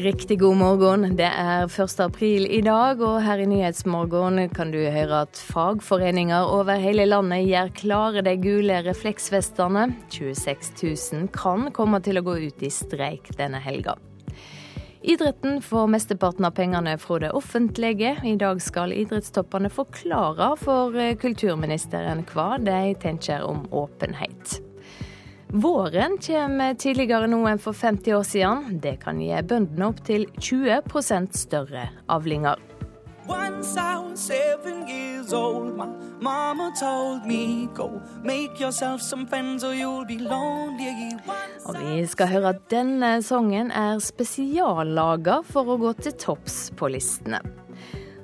Riktig god morgen. Det er 1. april i dag, og her i Nyhetsmorgen kan du høre at fagforeninger over hele landet gjør klare de gule refleksvestene. 26 000 kan komme til å gå ut i streik denne helga. Idretten får mesteparten av pengene fra det offentlige. I dag skal idrettstoppene forklare for kulturministeren hva de tenker om åpenhet. Våren kommer tidligere nå enn for 50 år siden. Det kan gi bøndene opptil 20% større avlinger. Og vi skal høre at denne sangen er spesiallaga for å gå til topps på listene.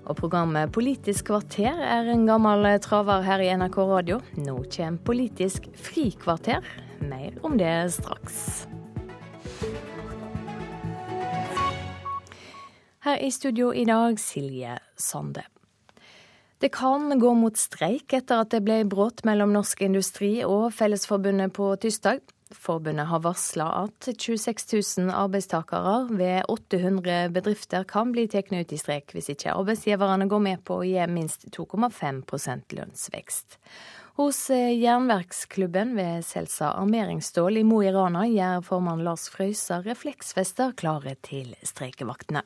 Og programmet Politisk kvarter er en gammel traver her i NRK Radio. Nå kommer Politisk frikvarter mer om det straks. Her i studio i dag, Silje Sande. Det kan gå mot streik etter at det ble brudd mellom Norsk Industri og Fellesforbundet på tirsdag. Forbundet har varsla at 26 000 arbeidstakere ved 800 bedrifter kan bli tatt ut i streik hvis ikke arbeidsgiverne går med på å gi minst 2,5% lønnsvekst. Hos eh, Jernverksklubben ved Selsa armeringsstål i Mo i Rana gjør formann Lars Frøysa refleksvester klare til streikevaktene.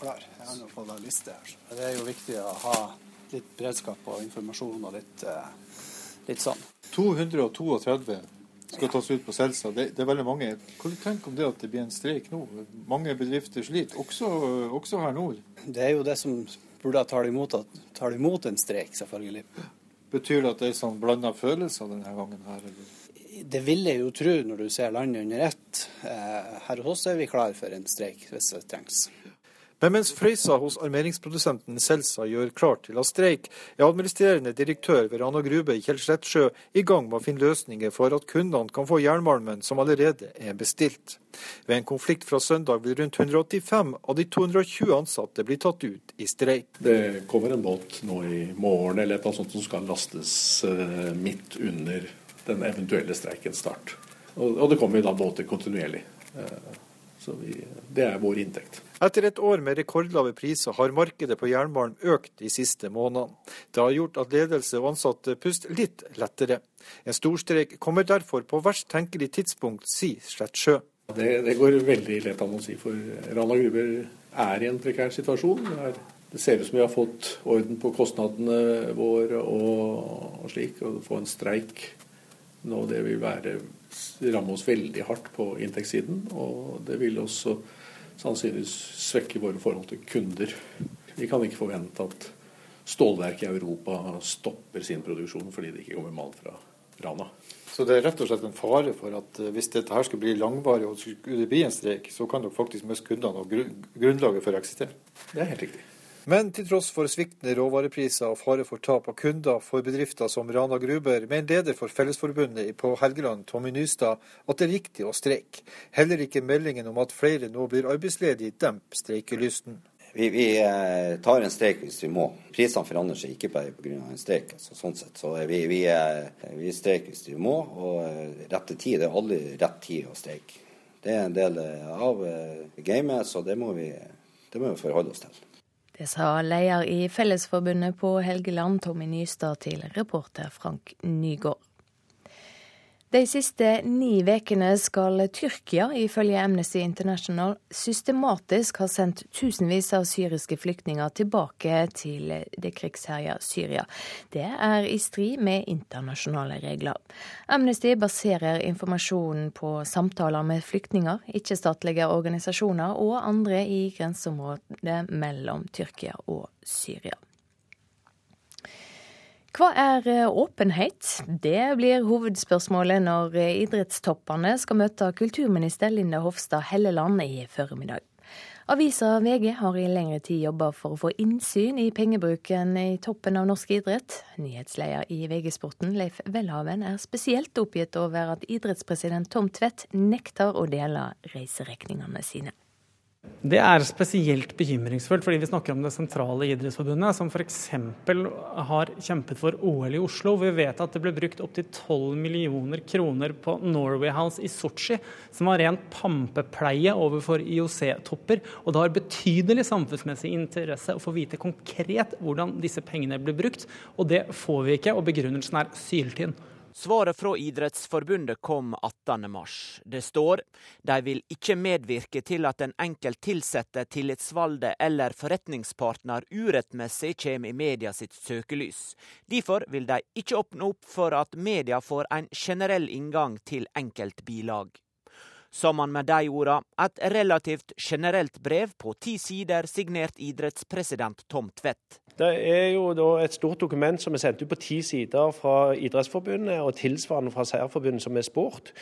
Det er jo viktig å ha litt beredskap og informasjon og litt, eh, litt sånn. 232 skal tas ut på Selsa. Det, det, er veldig mange. Hva du tenker om det at det blir en streik nå? Mange bedrifter sliter, også, også her nord. Det er jo det som burde ta imot, tar imot en streik, selvfølgelig. Betyr det at det er sånn blanda følelser denne gangen her, eller? Det vil jeg jo tro når du ser landet under ett. Eh, her hos oss er vi klar for en streik hvis det trengs. Men mens Frøysa hos armeringsprodusenten Selsa gjør klart til å streik, er administrerende direktør ved Rana Grube Kjell Slettsjø i gang med å finne løsninger for at kundene kan få jernmalmen som allerede er bestilt. Ved en konflikt fra søndag vil rundt 185 av de 220 ansatte bli tatt ut i streik. Det kommer en båt nå i morgen eller noe sånt som skal lastes eh, midt under den eventuelle streikens start. Og det kommer da båter kontinuerlig. Så vi, det er vår inntekt. Etter et år med rekordlave priser har markedet på jernbanen økt de siste månedene. Det har gjort at ledelse og ansatte puster litt lettere. En storstreik kommer derfor på verst tenkelig tidspunkt, sier Slettsjø. Det, det, går veldig lett an å si, for Rana Gruber er i en prekær situasjon. Det ser ut som vi har fått orden på kostnadene våre og, og slik. Å få en streik nå, det vil være ramme oss veldig hardt på inntektssiden. Og det vil også sannsynligvis svekke våre forhold til kunder. Vi kan ikke forvente at stålverket i Europa stopper sin produksjon fordi det ikke kommer mal fra Rana. Så det er rett og slett en fare for at eh, hvis dette her skulle bli langvarig og det blir en streik, så kan dere faktisk miste kundene og grunnlaget for å eksistere? Det er helt riktig. Men til tross for sviktende råvarepriser og fare for tap av kunder for bedrifter som Rana Gruber, mener leder for Fellesforbundet på Helgeland, Tommy Nystad, at det er riktig å streike. Heller ikke meldingen om at flere nå blir arbeidsledige, demper streikelysten. Vi, vi, eh, tar en streik hvis vi må. Prisene forandrer seg ikke bare pga. en streik. Altså, sånn sett. Så vi, vi, eh, vi streiker hvis vi må, og eh, rette tid det er aldri rett tid å streike. Det er en del av gamet, så det må vi, det må vi forholde oss til. Det sa leder i Fellesforbundet på Helgeland, Tommy Nystad, til reporter Frank Nygaard. De siste ni ukene skal Tyrkia, ifølge Amnesty International, systematisk ha sendt tusenvis av syriske flyktninger tilbake til det krigsherja Syria. Det er i strid med internasjonale regler. Amnesty baserer informasjonen på samtaler med flyktninger, ikke-statlige organisasjoner og andre i grenseområdet mellom Tyrkia og Syria. Hva er eh, åpenhet? Det blir hovedspørsmålet når eh, idrettstoppene skal møte kulturminister Linda Hofstad Helleland i formiddag. Avisa VG har i lengre tid jobba for å få innsyn i pengebruken i toppen av norsk idrett. Nyhetsleder i VG-sporten Leif Welhaven er spesielt oppgitt over at idrettspresident Tom Tvedt nekter å dele reiseregningene sine. Det er spesielt bekymringsfullt, fordi vi snakker om det sentrale idrettsforbundet, som f.eks. har kjempet for OL i Oslo. Vi vet at det ble brukt opptil 12 millioner kroner på Norway House i Sotsji, som var ren pampepleie overfor IOC-topper. Og det har betydelig samfunnsmessig interesse å få vite konkret hvordan disse pengene ble brukt, og det får vi ikke, og begrunnelsen er syltynn. Svaret fra Idrettsforbundet kom 18.3. Det står de vil ikke medvirke til at en enkelt tilsatte, tillitsvalgte eller forretningspartner urettmessig kommer i media sitt søkelys. Derfor vil de ikke åpne opp for at media får en generell inngang til enkeltbilag. Sammen med de orda et relativt generelt brev på ti sider signert idrettspresident Tom Tvedt. Det er jo et stort dokument som er sendt ut på ti sider fra Idrettsforbundet og tilsvarende fra Seierforbundet som er sport.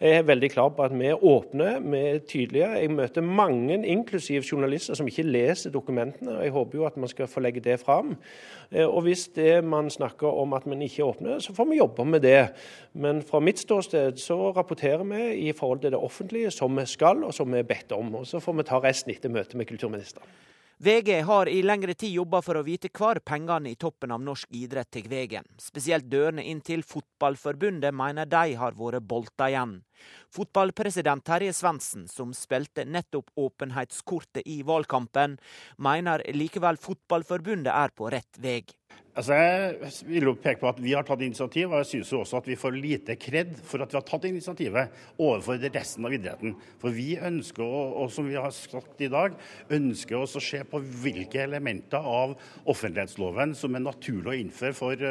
Jeg er veldig klar på at vi er åpne, vi er tydelige. Jeg møter mange, inklusiv journalister, som ikke leser dokumentene. og Jeg håper jo at man skal få legge det fram. Eh, og Hvis det man snakker om at man ikke åpner, så får vi jobbe med det. Men fra mitt ståsted så rapporterer vi i forhold til det offentlige som vi skal og som vi er bedt om. Og Så får vi ta resten etter møtet med kulturministeren. VG har i lengre tid jobba for å vite hvor pengene i toppen av norsk idrett tar veien. Spesielt dørene inn til Fotballforbundet mener de har vært bolta igjen. Fotballpresident Terje Svendsen, som spilte nettopp åpenhetskortet i valgkampen, mener likevel Fotballforbundet er på rett vei. Altså jeg vil jo peke på at Vi har tatt initiativ, og jeg synes jo også at vi får lite kred for at vi har tatt initiativet overfor resten av idretten. For vi ønsker, og som vi har sagt i dag, ønsker oss å se på hvilke elementer av offentlighetsloven som er naturlig å innføre for,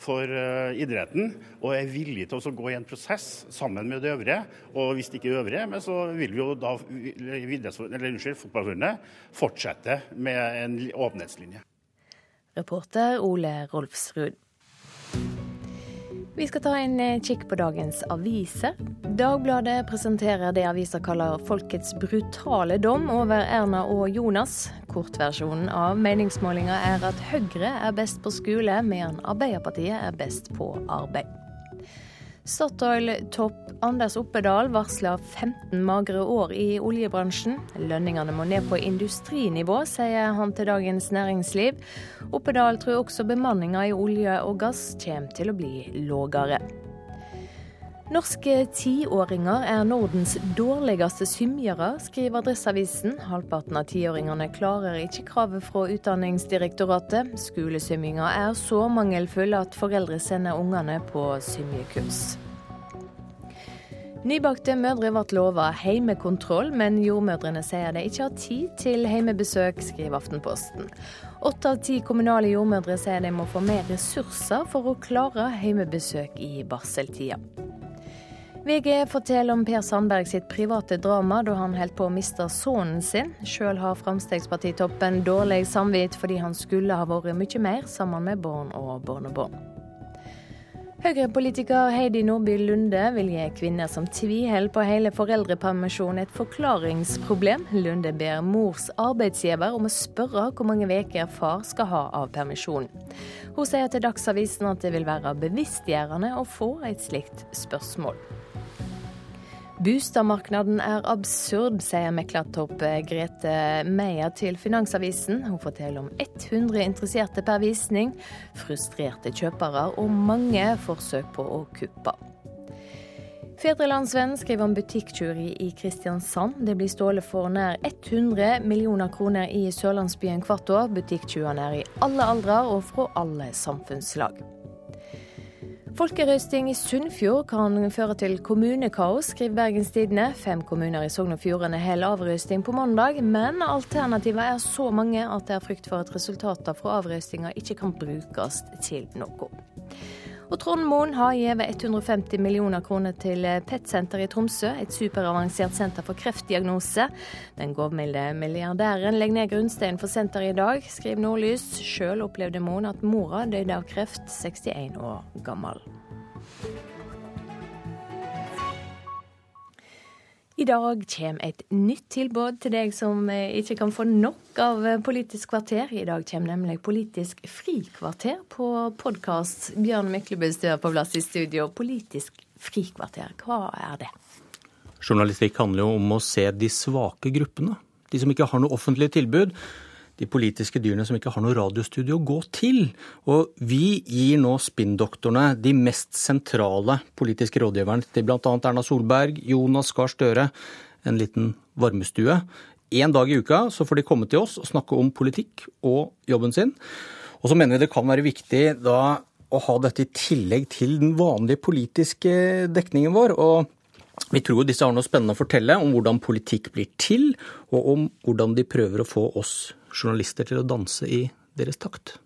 for uh, idretten, og er villig til å gå i en prosess sammen med det øvrige. Og hvis det ikke er øvrige, men så vil vi jo da eller, unnskyld, Fotballforbundet fortsette med en åpenhetslinje. Reporter Ole Rolfsrud. Vi skal ta en eh, kikk på dagens aviser. Dagbladet presenterer det avisa kaller folkets brutale dom over Erna og Jonas. Kortversjonen av meningsmålinga er at Høyre er best på skole, mens Arbeiderpartiet er best på arbeid. Statoil-topp Anders Oppedal varsler 15 magre år i oljebransjen. Lønningene må ned på industrinivå, sier han til Dagens Næringsliv. Oppedal tror også bemanninga i olje og gass kommer til å bli lågere. Norske tiåringer er Nordens dårligste svømmere, skriver Adresseavisen. Halvparten av tiåringene klarer ikke kravet fra Utdanningsdirektoratet. Skolesvømminga er så mangelfull at foreldre sender ungene på svømmekurs. Nybakte mødre ble lova heimekontroll, men jordmødrene sier de ikke har tid til heimebesøk, skriver Aftenposten. Åtte av ti kommunale jordmødre sier de må få mer ressurser for å klare heimebesøk i barseltida. VG forteller om Per Sandberg sitt private drama da han holdt på å miste sønnen sin. Sjøl har Frp-toppen dårlig samvitt fordi han skulle ha vært mye mer sammen med barn og barnebarn. Høyre-politiker Heidi Nordby Lunde vil gi kvinner som tviholder på hele foreldrepermisjonen et forklaringsproblem. Lunde ber mors arbeidsgiver om å spørre hvor mange uker far skal ha av permisjon. Hun sier til Dagsavisen at det vil være bevisstgjørende å få et slikt spørsmål. Boligmarkedet er absurd, sier meklertopp Grete Meyer til Finansavisen. Hun forteller om 100 interesserte per visning, frustrerte kjøpere og mange forsøk på å kuppe. Fedrelandsvenn skriver om butikktyveri i Kristiansand. Det blir stjålet for nær 100 millioner kroner i sørlandsbyen hvert år. Butikktyvene er i alle aldre og fra alle samfunnslag. Folkerøsting i Sunnfjord kan føre til kommunekaos, skriver Bergens Tidende. Fem kommuner i Sogn og Fjordane holder avrøsting på mandag, men alternativene er så mange at det er frykt for at resultatene fra avrøstinga ikke kan brukes til noe. Og Trond Moen har gitt 150 millioner kroner til PET-senteret i Tromsø, et superavansert senter for kreftdiagnose. Den gavmilde milliardæren legger ned grunnsteinen for senteret i dag, skriver Nordlys. Sjøl opplevde Moen at mora døde av kreft, 61 år gammel. I dag kommer et nytt tilbud til deg som eh, ikke kan få nok av eh, Politisk kvarter. I dag kommer nemlig Politisk frikvarter på podkast. Bjørn Myklebust er på plass i studio. Politisk frikvarter, hva er det? Journalistikk handler jo om å se de svake gruppene. de som ikke har noe offentlig tilbud. De politiske dyrene som ikke har noe radiostudio å gå til. Og vi gir nå spinndoktorene, de mest sentrale politiske rådgiverne til bl.a. Erna Solberg, Jonas Gahr Støre, en liten varmestue. Én dag i uka så får de komme til oss og snakke om politikk og jobben sin. Og så mener vi det kan være viktig da å ha dette i tillegg til den vanlige politiske dekningen vår. og vi tror disse har noe spennende å fortelle om hvordan politikk blir til, og om hvordan de prøver å få oss journalister til å danse i deres takt.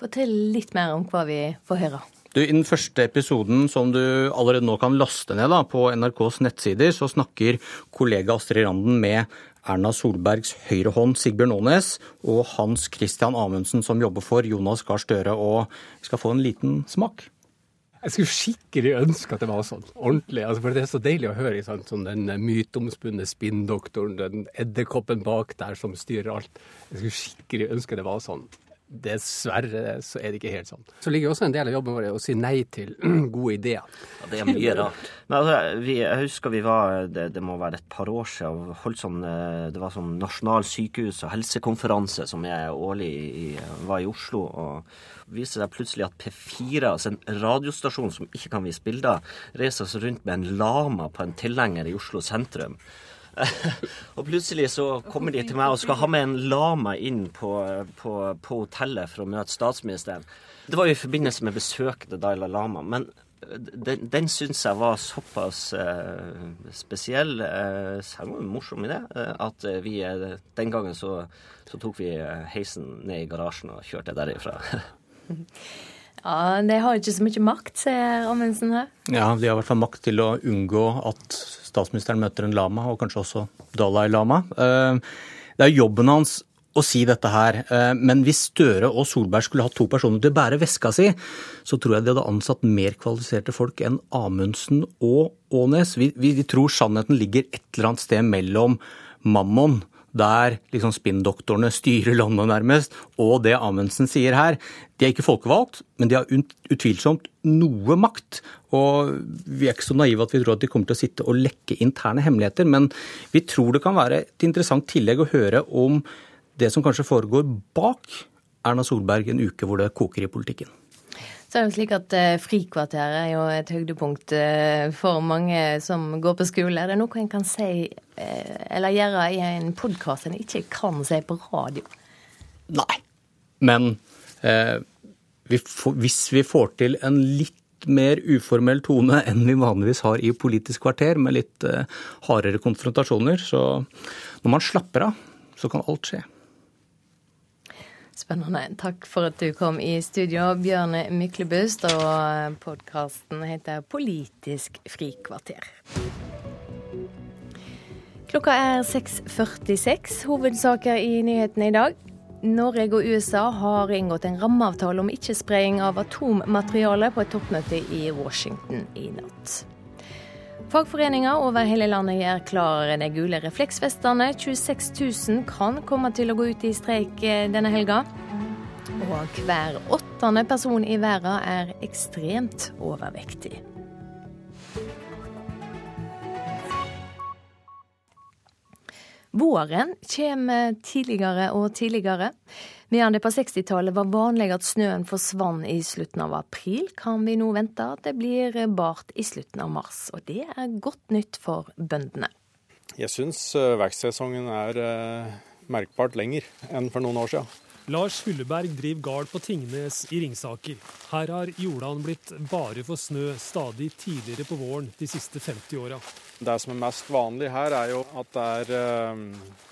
Fortell litt mer om hva vi får høre. Du, I den første episoden som du allerede nå kan laste ned da, på NRKs nettsider, så snakker kollega Astrid Randen med Erna Solbergs høyrehånd Sigbjørn Aanes og Hans Christian Amundsen som jobber for Jonas Gahr Støre. Og vi skal få en liten smak. Jeg skulle skikkelig ønske at det var sånn, ordentlig. Altså, for Det er så deilig å høre sant? sånn den myteomspunne spinndoktoren, den edderkoppen bak der som styrer alt. Jeg skulle skikkelig ønske det var sånn. Dessverre så er det ikke helt sånn. Så ligger også en del av jobben vår i å si nei til gode ideer. Ja, det er mye rart. Men altså, vi, jeg husker vi var, det, det, må være et par år siden, holdt sånn, eh, det var sånn nasjonal sykehus- og helsekonferanse som jeg årlig i, var i Oslo. og viste seg plutselig at P4, altså en radiostasjon som ikke kan vise bilder, reiser seg rundt med en lama på en tilhenger i Oslo sentrum. og plutselig så kommer de til meg og skal ha med en lama inn på, på, på hotellet for å møte statsministeren. Det var jo i forbindelse med besøket til Dalai Lama. Men den, den syns jeg var såpass eh, spesiell, eh, selv om en morsom det, at vi eh, den gangen så, så, tok vi heisen ned i garasjen og kjørte derifra. ja, de har ikke så mye makt, sier Amundsen her. Ja, de har i hvert fall makt til å unngå at statsministeren møter en lama, og kanskje også Dalai Lama. Eh, det er jobben hans å si dette her, eh, men hvis Støre og Solberg skulle hatt to personer til å bære veska si, så tror jeg de hadde ansatt mer kvalifiserte folk enn Amundsen og Aanes. Vi, vi, tror sannheten ligger et eller annet sted mellom Mammon der liksom spinndoktorene styrer landet nærmest, og det Amundsen sier her. De er ikke folkevalgt, men de har utvilsomt noe makt. Og vi er ikke så naive at vi tror at de kommer til å sitte og lekke interne hemmeligheter, men vi tror det kan være et interessant tillegg å høre om det som kanskje foregår bak Erna Solberg en uke hvor det koker i politikken. Så er det jo slik at eh, Frikvarteret er jo et høydepunkt eh, for mange som går på skole. Er det noe en kan si eh, eller gjøre i en podkast en ikke kan si på radio? Nei. Men eh, vi får, hvis vi får til en litt mer uformell tone enn vi vanligvis har i Politisk kvarter, med litt eh, hardere konfrontasjoner, så når man slapper av, så kan alt skje. Spennende. Takk for at du kom i studio, Bjørn Myklebust. Og podkasten heter Politisk frikvarter. Klokka er 6.46. Hovedsaker i nyhetene i dag. Norge og USA har inngått en rammeavtale om ikke-spraying av atommateriale på et toppmøte i Washington i natt. Fagforeninger over hele landet gjør klare de gule refleksvestene. 26 000 kan komme til å gå ut i streik eh, denne helga. Og hver åttende person i verden er ekstremt overvektig. Våren kommer tidligere og tidligere. Medan det på 60-tallet var vanlig at snøen forsvant i slutten av april, kan vi nå vente at det blir bart i slutten av mars. Og det er godt nytt for bøndene. Jeg syns eh, vekstsesongen er eh, merkbart lenger enn for noen år siden. Lars Hulleberg driver gard på Tingnes i Ringsaker. Her har jordene blitt bare for snø stadig tidligere på våren de siste 50 åra. Det som er mest vanlig her, er jo at det er uh,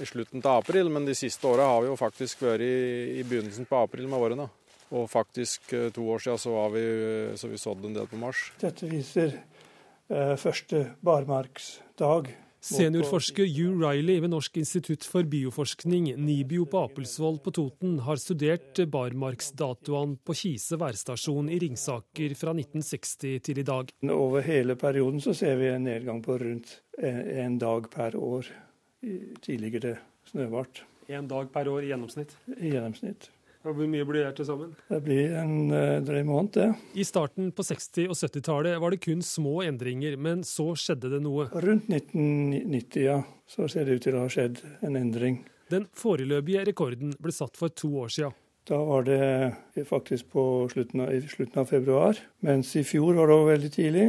i slutten av april, men de siste åra har vi jo faktisk vært i, i begynnelsen på april med årene. Og faktisk uh, to år siden så, var vi, så vi sådde en del på mars. Dette viser første barmarksdag Seniorforsker Hugh Riley ved Norsk institutt for bioforskning, NIBIO på Apelsvoll på Toten, har studert barmarksdatoene på Kise værstasjon i Ringsaker fra 1960 til i dag. Over hele perioden så ser vi en nedgang på rundt en dag per år. Tidligere snøvart. En dag per år i gjennomsnitt? I gjennomsnitt. Og Hvor mye blir det til sammen? Det blir en uh, drøy måned, det. I starten på 60- og 70-tallet var det kun små endringer, men så skjedde det noe. Rundt 1990, ja, så ser det ut til å ha skjedd en endring. Den foreløpige rekorden ble satt for to år siden. Da var det faktisk på slutten av, i slutten av februar, mens i fjor var det veldig tidlig,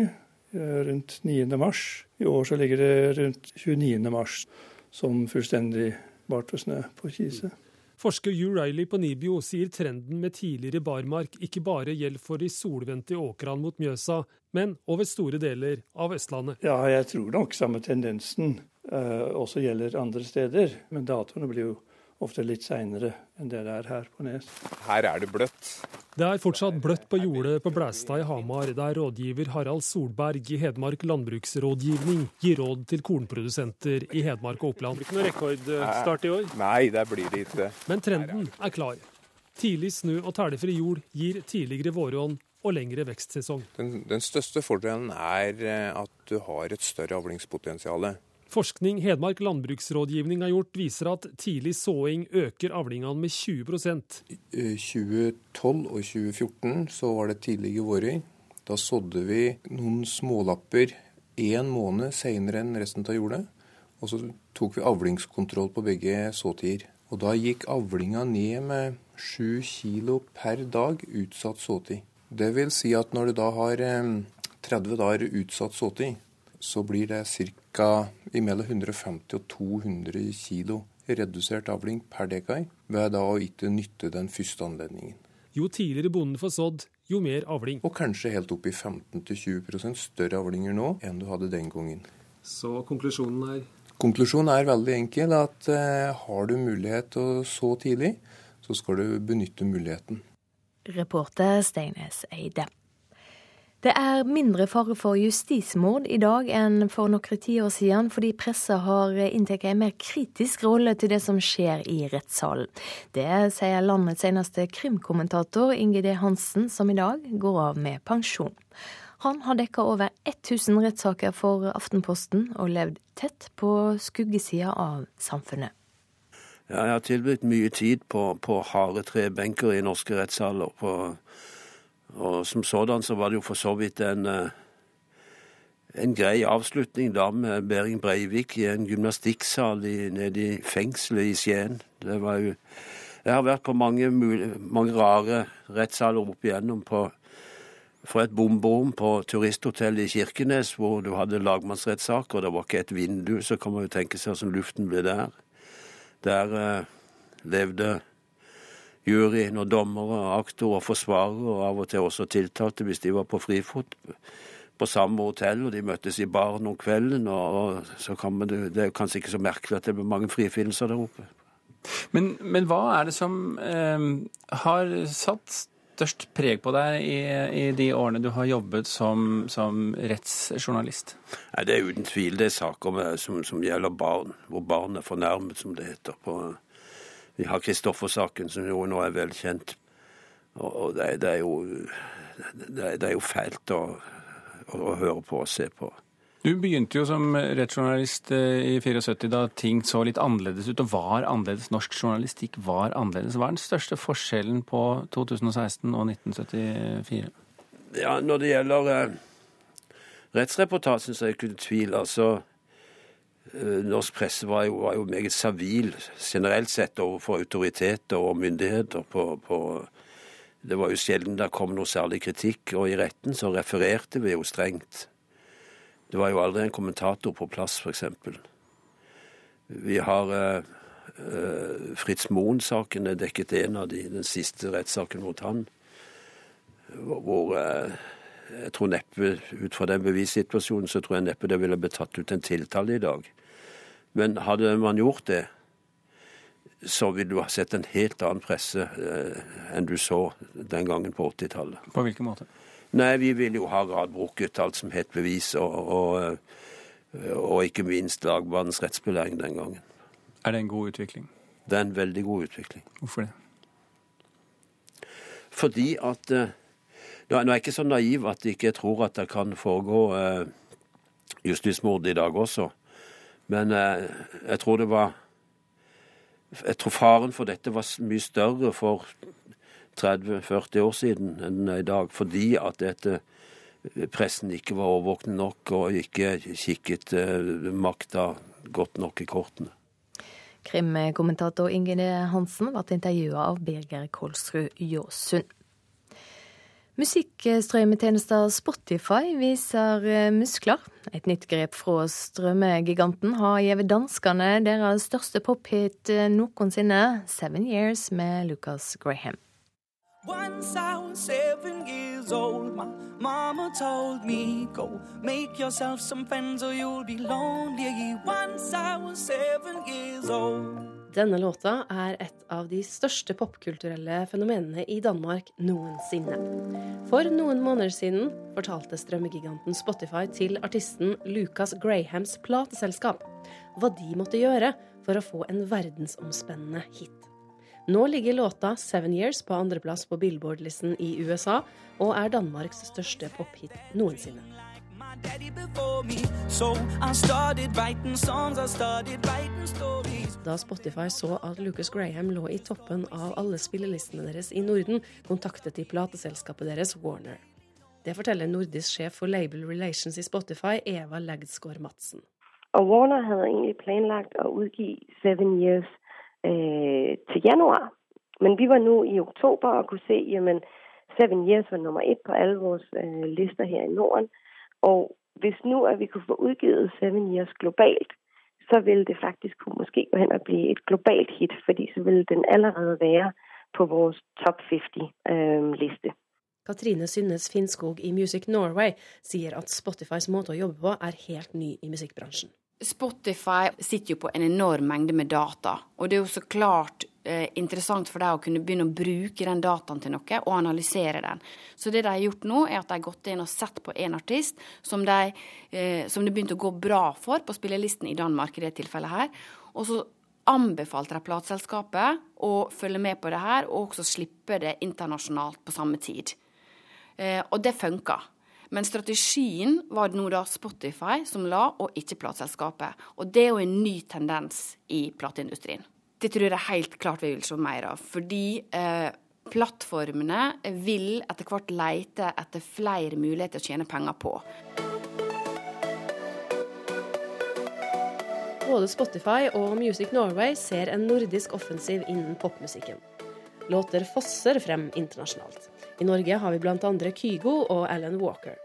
eh, rundt 9. mars. I år så ligger det rundt 29. mars som fullstendig bart og snø på Kise. Forsker Hugh Riley på Nibio sier trenden med tidligere barmark ikke bare gjelder for de solvendte åkrene mot Mjøsa, men over store deler av Østlandet. Ja, jeg tror nok samme tendensen uh, også gjelder andre steder. Men datoene blir jo ofte litt seinere enn det det er her på Nes. Her er det bløtt. Det er fortsatt bløtt på jordet på Blæstad i Hamar, der rådgiver Harald Solberg i Hedmark landbruksrådgivning gir råd til kornprodusenter i Hedmark og Oppland. Det blir ikke noe rekordstart i år? Nei, det blir det ikke. Men trenden er klar. Tidlig snø og tælefri jord gir tidligere våronn og lengre vekstsesong. Den, den største fordelen er eh, at du har et større avlingspotensial. Forskning Hedmark landbruksrådgivning har gjort, viser at tidlig såing øker avlingene med 20 I 2012 og 2014 så var det tidlige vårøy. Da sådde vi noen smålapper én måned senere enn resten av jordet. Og så tok vi avlingskontroll på begge såtider. Og da gikk avlinga ned med 7 kilo per dag utsatt såtid. Det vil si at når du da har 30 eh, dager utsatt såtid, så blir det ca. mellom 150 og 200 kg redusert avling per dekar ved da å ikke nytte den første anledningen. Jo tidligere bonden får sådd, jo mer avling. Og kanskje helt opp i 15-20% større avlinger nå enn du hadde den gangen. Så konklusjonen er? Konklusjonen er veldig enkel. At eh, har du mulighet til å så tidlig, så skal du benytte muligheten. Reporter Steines Eide. Det er mindre fare for justismord i dag enn for noen tiår siden, fordi pressa har inntatt en mer kritisk rolle til det som skjer i rettssalen. Det sier landets eneste krimkommentator Inge D. Hansen, som i dag går av med pensjon. Han har dekka over 1000 rettssaker for Aftenposten og levd tett på skuggesida av samfunnet. Ja, jeg har tilbudt mye tid på, på harde trebenker i norske rettssaler. på og som sådan så var det jo for så vidt en, eh, en grei avslutning da med Behring Breivik i en gymnastikksal i, nede i fengselet i Skien. Det var jo Jeg har vært på mange, mange rare rettssaler opp igjennom. på for et bomberom på turisthotellet i Kirkenes, hvor du hadde lagmannsrettssaker, og det var ikke et vindu, så kan man jo tenke seg hvordan luften ble der. Der eh, levde juryen og dommere, aktor og forsvarer, og av og til også tiltalte hvis de var på frifot på samme hotell, og de møttes i baren om kvelden. og, og så kan man, Det er kanskje ikke så merkelig at det blir mange frifinnelser der oppe. Men, men, hva er det som eh, har satt størst preg på deg i, i, de årene du har jobbet som, som rettsjournalist? Nei, Det er uten tvil det er saker med, som, som, gjelder barn, hvor barn er fornærmet, som det heter på vi har Kristoffer-saken, som jo nå er velkjent. Og det, det, er, jo, det, det er jo fælt å, å, å, høre på og se på. Du begynte jo som rettsjournalist eh, i 74 da ting så litt annerledes ut, og var annerledes. Norsk journalistikk var annerledes. Hva er den største forskjellen på 2016 og 1974? Ja, Når det gjelder eh, rettsreportasjen, så er det ikke tvil. altså norsk presse var jo, var jo, meget servil generelt sett overfor autoriteter og myndigheter. På, på, det var jo sjelden det kom noe særlig kritikk, og i retten så refererte vi jo strengt. Det var jo aldri en kommentator på plass, f.eks. Vi har uh, uh, Fritz Moen-saken er dekket en av de, den siste rettssaken mot han, hvor uh, jeg tror neppe, Ut fra den bevissituasjonen så tror jeg neppe det ville blitt tatt ut en tiltale i dag. Men hadde man gjort det, så ville du ha sett en helt annen presse eh, enn du så den gangen på 80-tallet. På hvilken måte? Nei, vi ville jo ha radbrukket alt som het bevis, og, og, eh, og ikke minst lagmannens rettsbelæring den gangen. Er det en god utvikling? Det er en veldig god utvikling. Hvorfor det? Fordi at eh, Nå er jeg ikke så naiv at jeg ikke tror at det kan foregå eh, justismord i dag også. Men eh, jeg tror det var Jeg tror faren for dette var mye større for 30-40 år siden enn i dag, fordi at dette pressen ikke var overvåkende nok og ikke kikket makta godt nok i kortene. Krimkommentator Inge Hansen ble intervjua av Birger Kolsrud Jåsund. Musikkstrømmetjenester Spotify viser eh, muskler. Et nytt grep fra strømmegiganten har gitt danskene deres største pophit eh, noensinne, 'Seven Years' med Lucas Graham. Once I was seven years old. Denne låta er et av de største popkulturelle fenomenene i Danmark noensinne. For noen måneder siden fortalte strømmegiganten Spotify til artisten Lucas Grahams plateselskap hva de måtte gjøre for å få en verdensomspennende hit. Nå ligger låta 'Seven Years' på andreplass på Billboard-listen i USA, og er Danmarks største pophit noensinne. Da Spotify så at Lucas Graham lå i toppen av alle spillelistene deres i Norden, kontaktet de plateselskapet deres Warner. Det forteller nordisk sjef for Label Relations i Spotify, Eva Lagdsgaard Madsen. Og Warner hadde egentlig planlagt å utgi Seven Years eh, til januar. Men vi var nå i oktober og kunne se at Seven Years var nummer ett på alle våre eh, lister her i Norden. Og hvis nå at vi kunne få utgivet Seven Years globalt, så ville det faktisk kunne måske gå hen og bli et globalt hit, fordi så ville den allerede være på vår top 50-liste. Øh, Katrine Synnes Finnskog i Music Norway sier at Spotifys måte å jobbe på er helt ny i musikkbransjen. Spotify sitter jo på en enorm mengde med data, og det er jo så klart eh, interessant for deg å kunne begynne å bruke den dataen til noe og analysere den. Så det de har gjort nå, er at de har gått inn og sett på en artist som, de, eh, som begynte å gå bra for på spillelisten i Danmark i det tilfellet her. Og så anbefalte de plateselskapet å følge med på det her, og også slippe det internasjonalt på samme tid. Eh, og det funka. Men strategien var nå da Spotify som la, og ikke plateselskapet. Og det er jo en ny tendens i plateindustrien. Det tror jeg helt klart vi vil se mer av. Fordi eh, plattformene vil etter hvert lete etter flere muligheter å tjene penger på. Både Spotify og Music Norway ser en nordisk offensiv innen popmusikken. Låter fosser frem internasjonalt. I Norge har vi bl.a. Kygo og Alan Walker.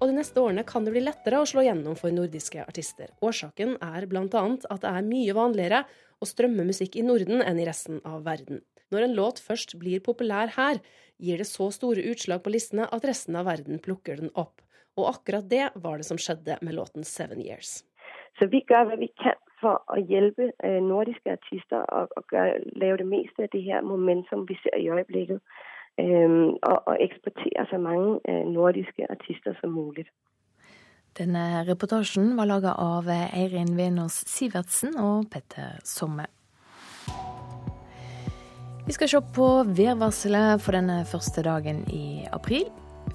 Og de neste årene kan det bli lettere å slå gjennom for nordiske artister. Årsaken er bl.a. at det er mye vanligere å strømme musikk i Norden enn i resten av verden. Når en låt først blir populær her, gir det så store utslag på listene at resten av verden plukker den opp. Og akkurat det var det som skjedde med låten 'Seven Years'. Så vi gjør hva vi kan for å hjelpe øh, nordiske artister å lage det meste av det her momentum vi ser i øyeblikket. Og, og eksportere så mange øh, nordiske artister som mulig. Denne reportasjen var laga av Eirin Venås Sivertsen og Petter Somme. Vi skal se på værvarselet for denne første dagen i april.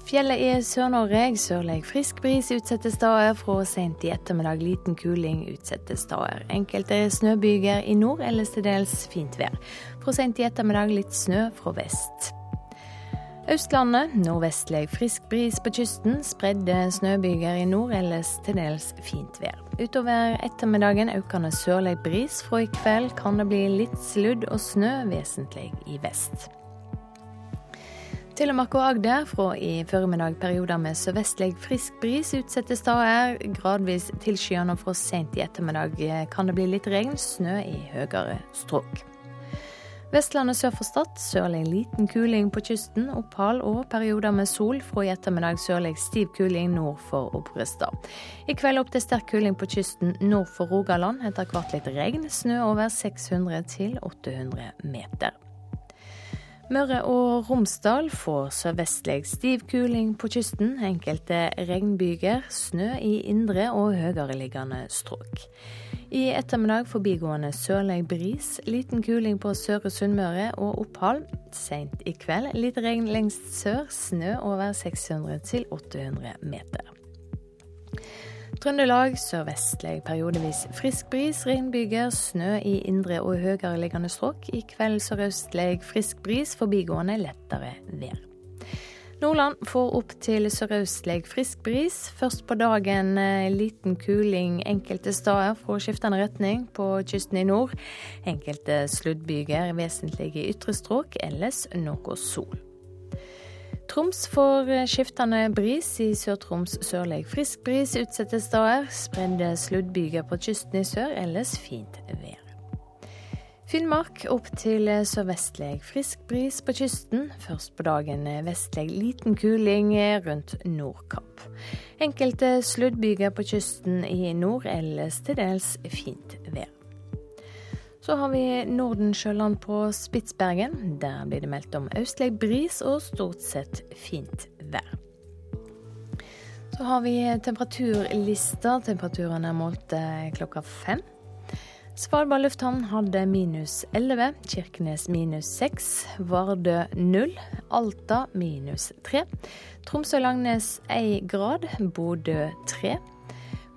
Fjellet i Sør-Norge sørlig frisk bris utsatte steder. Fra sent i ettermiddag liten kuling utsatte steder. Enkelte snøbyger i nord, ellers til dels fint vær. Fra sent i ettermiddag litt snø fra vest. Østlandet nordvestlig frisk bris på kysten. Spredde snøbyger i nord, ellers til dels fint vær. Utover ettermiddagen økende sørlig bris. Fra i kveld kan det bli litt sludd og snø, vesentlig i vest. Telemark og Agder fra i formiddag perioder med sørvestlig frisk bris. Utsatte steder gradvis tilskyende, og fra sent i ettermiddag kan det bli litt regn, snø i høyere strøk. Vestlandet sør for Stad sørlig liten kuling på kysten. Opphold og perioder med sol. Fra i ettermiddag sørlig stiv kuling nord for Obrestad. I kveld opp til sterk kuling på kysten nord for Rogaland. Etter hvert litt regn. Snø over 600 til 800 meter. Møre og Romsdal får sørvestlig stiv kuling på kysten. Enkelte regnbyger. Snø i indre og høyereliggende strøk. I ettermiddag forbigående sørlig bris, liten kuling på Søre Sunnmøre og opphold. Seint i kveld litt regn lengst sør, snø over 600 til 800 meter. Trøndelag sørvestlig periodevis frisk bris, regnbyger, snø i indre og høyereliggende strøk. I kveld sørøstlig frisk bris, forbigående lettere vær. Nordland får opp til sørøstlig frisk bris. Først på dagen eh, liten kuling enkelte steder fra skiftende retning på kysten i nord. Enkelte sluddbyger vesentlig i ytre strøk, ellers noe sol. Troms får eh, skiftende bris. I Sør-Troms sørlig frisk bris utsatte steder. Spredde sluddbyger på kysten i sør, ellers fint vær. Finnmark opp til sørvestlig frisk bris på kysten. Først på dagen vestlig liten kuling rundt Nordkapp. Enkelte sluddbyger på kysten i nord, ellers til dels fint vær. Så har vi Nordensjøland på Spitsbergen. Der blir det meldt om østlig bris og stort sett fint vær. Så har vi temperaturlista. Temperaturene er målt eh, klokka fem. Svalbard lufthavn hadde minus 11, Kirkenes minus 6, Vardø 0, Alta minus 3, Tromsø-Langnes 1 grad, Bodø 3.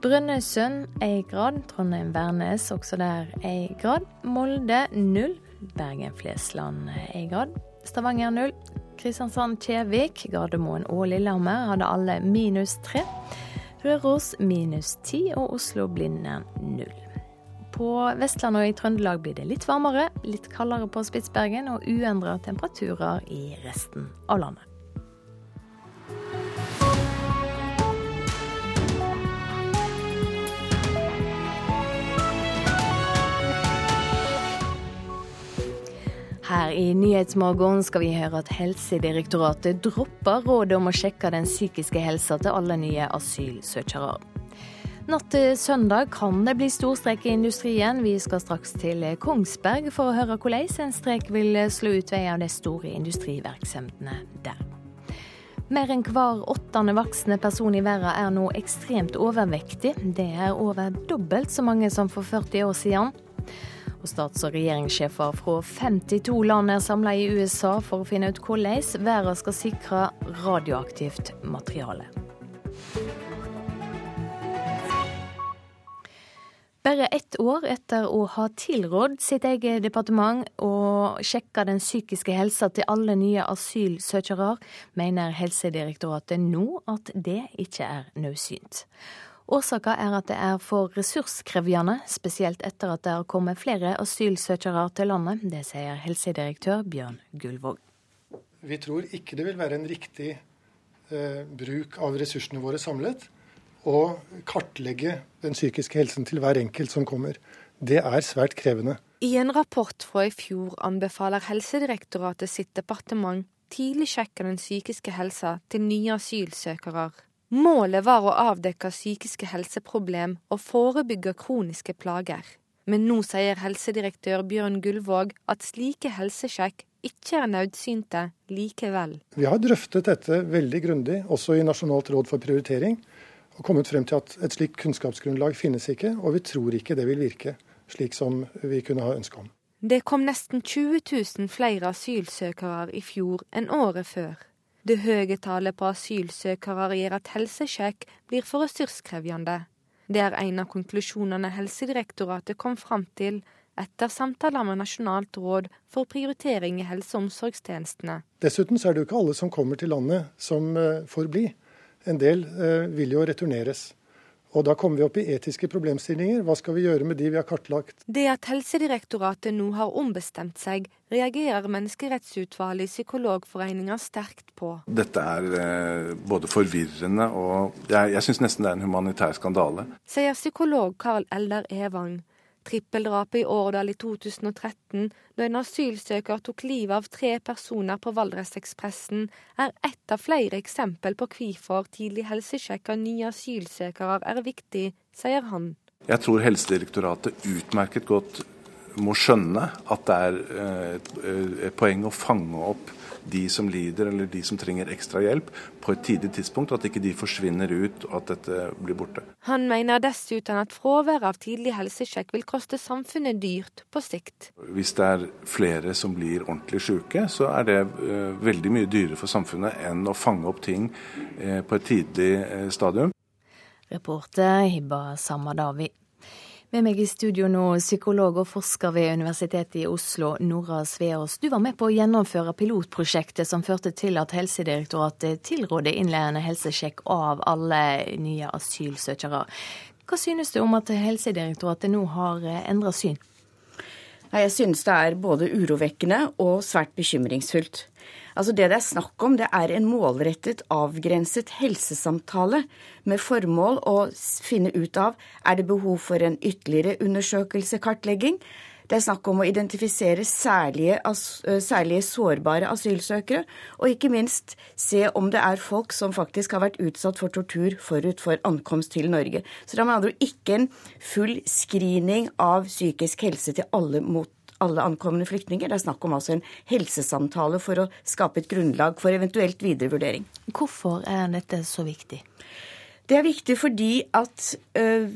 Brønnøysund 1 grad, Trondheim-Værnes også der 1 grad, Molde 0, Bergen-Flesland 1 grad, Stavanger 0, Kristiansand-Kjevik, Gardermoen og Lillehammer hadde alle minus 3, Røros minus 10 og Oslo-Blindern 0. På Vestlandet og i Trøndelag blir det litt varmere, litt kaldere på Spitsbergen og uendra temperaturer i resten av landet. Her i Nyhetsmorgen skal vi høre at Helsedirektoratet dropper rådet om å sjekke den psykiske helsa til alle nye asylsøkere. Natt til søndag kan det bli storstreik i industrien. Vi skal straks til Kongsberg for å høre hvordan en streik vil slå ut ved av de store industrivirksomhetene der. Mer enn hver åttende voksne person i verden er nå ekstremt overvektig. Det er over dobbelt så mange som for 40 år siden. Og Stats- og regjeringssjefer fra 52 land er samla i USA for å finne ut hvordan verden skal sikre radioaktivt materiale. Bare ett år etter å ha tilrådd sitt eget departement å sjekke den psykiske helsa til alle nye asylsøkere, mener Helsedirektoratet nå at det ikke er nødsynt. Årsaka er at det er for ressurskrevende, spesielt etter at det har kommet flere asylsøkere til landet. Det sier helsedirektør Bjørn Gullvåg. Vi tror ikke det vil være en riktig eh, bruk av ressursene våre samlet å kartlegge den psykiske helsen til hver enkelt som kommer. Det er svært krevende. I en rapport fra i fjor anbefaler Helsedirektoratet sitt departement tidlig sjekke den psykiske helsa til nye asylsøkere. Målet var å avdekke psykiske helseproblem og forebygge kroniske plager. Men nå sier helsedirektør Bjørn Gullvåg at slike helsesjekk ikke er nødsynte likevel. Vi har drøftet dette veldig grundig, også i Nasjonalt råd for prioritering og kommet frem til at et slikt kunnskapsgrunnlag finnes ikke, og vi tror ikke det vil virke slik som vi kunne ha ønske om. Det kom nesten 20 000 flere asylsøkere i fjor enn året før. Det høye tallet på asylsøkere gjør at helsesjekk blir for ressurskrevende. Det er en av konklusjonene Helsedirektoratet kom fram til etter samtaler med Nasjonalt råd for prioritering i helse- og omsorgstjenestene. Dessuten er det jo ikke alle som kommer til landet som eh, får bli. En del eh, vil jo returneres. Og da kommer vi opp i etiske problemstillinger. Hva skal vi gjøre med de vi har kartlagt? Det at Helsedirektoratet nå har ombestemt seg, reagerer Menneskerettsutvalget i Psykologforeninga sterkt på. Dette er eh, både forvirrende og jeg, jeg syns nesten det er en humanitær skandale. Sier psykolog Karl Eldar Evang. Trippeldrapet i Årdal i 2013, da en asylsøker tok livet av tre personer på Valdresekspressen, er ett av flere eksempel på hvorfor tidlig helsesjekk av nye asylsøkere er viktig, sier han. Jeg tror Helsedirektoratet utmerket godt må skjønne at det er eh, et poeng å fange opp de som lider eller de som trenger ekstra hjelp, på et tidlig tidspunkt, at ikke de forsvinner ut og at dette blir borte. Han mener dessuten at fraværet av tidlig helsesjekk vil koste samfunnet dyrt på sikt. Hvis det er flere som blir ordentlig syke, så er det uh, veldig mye dyrere for samfunnet enn å fange opp ting uh, på et tidlig uh, stadium. Reporter Hibba Samadawi. Med meg i studio nå, psykolog og forsker ved Universitetet i Oslo, Nora Sveås. Du var med på å gjennomføre pilotprosjektet som førte til at Helsedirektoratet tilrådde innledende helsesjekk av alle nye asylsøkere. Hva synes du om at Helsedirektoratet nå har endra syn? Jeg synes det er både urovekkende og svært bekymringsfullt. Altså Det det er snakk om, det er en målrettet, avgrenset helsesamtale med formål å finne ut av er det behov for en ytterligere undersøkelse, kartlegging. Det er snakk om å identifisere særlige, særlige, sårbare asylsøkere, og ikke minst se om det er folk som faktisk har vært utsatt for tortur forut for ankomst til Norge. Så det er med andre ord ikke en full screening av psykisk helse til alle mot alle ankomne flyktninger. Det er snakk om altså en helsesamtale for å skape et grunnlag for eventuelt videre vurdering. Hvorfor er dette så viktig? Det er viktig fordi at øh,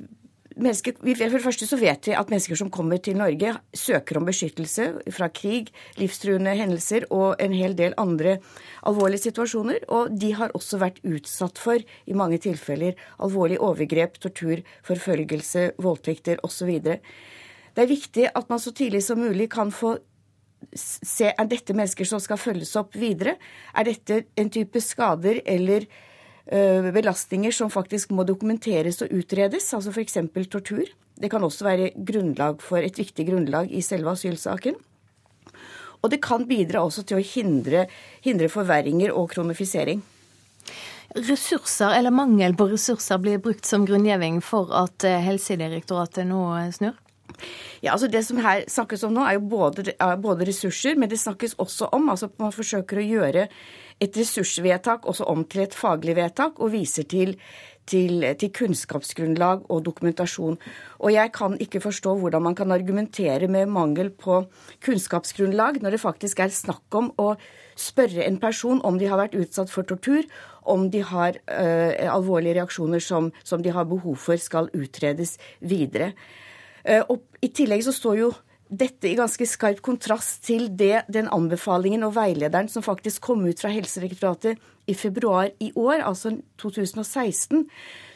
mennesker, For det første så vet vi at mennesker som kommer til Norge, søker om beskyttelse fra krig, livstruende hendelser og en hel del andre alvorlige situasjoner. Og de har også vært utsatt for, i mange tilfeller, alvorlige overgrep, tortur, forfølgelse, voldtekter osv. Det er viktig at man så tidlig som mulig kan få se er dette mennesker som skal følges opp videre. Er dette en type skader eller ø, belastninger som faktisk må dokumenteres og utredes, altså f.eks. tortur. Det kan også være grunnlag for et viktig grunnlag i selve asylsaken. Og det kan bidra også til å hindre, hindre forverringer og kronifisering. Ressurser, eller mangel på ressurser, blir brukt som grunngjeving for at Helsedirektoratet nå snur? Ja, altså Det som her snakkes om nå, er jo både, både ressurser, men det snakkes også om altså Man forsøker å gjøre et ressursvedtak også om til et faglig vedtak, og viser til, til, til, kunnskapsgrunnlag og dokumentasjon. Og jeg kan ikke forstå hvordan man kan argumentere med mangel på kunnskapsgrunnlag når det faktisk er snakk om å spørre en person om de har vært utsatt for tortur, om de har ø, alvorlige reaksjoner som, som de har behov for skal utredes videre. Eh, og I tillegg så står jo dette i ganske skarp kontrast til det, den anbefalingen og veilederen som faktisk kom ut fra Helsedirektoratet i februar i år, altså 2016,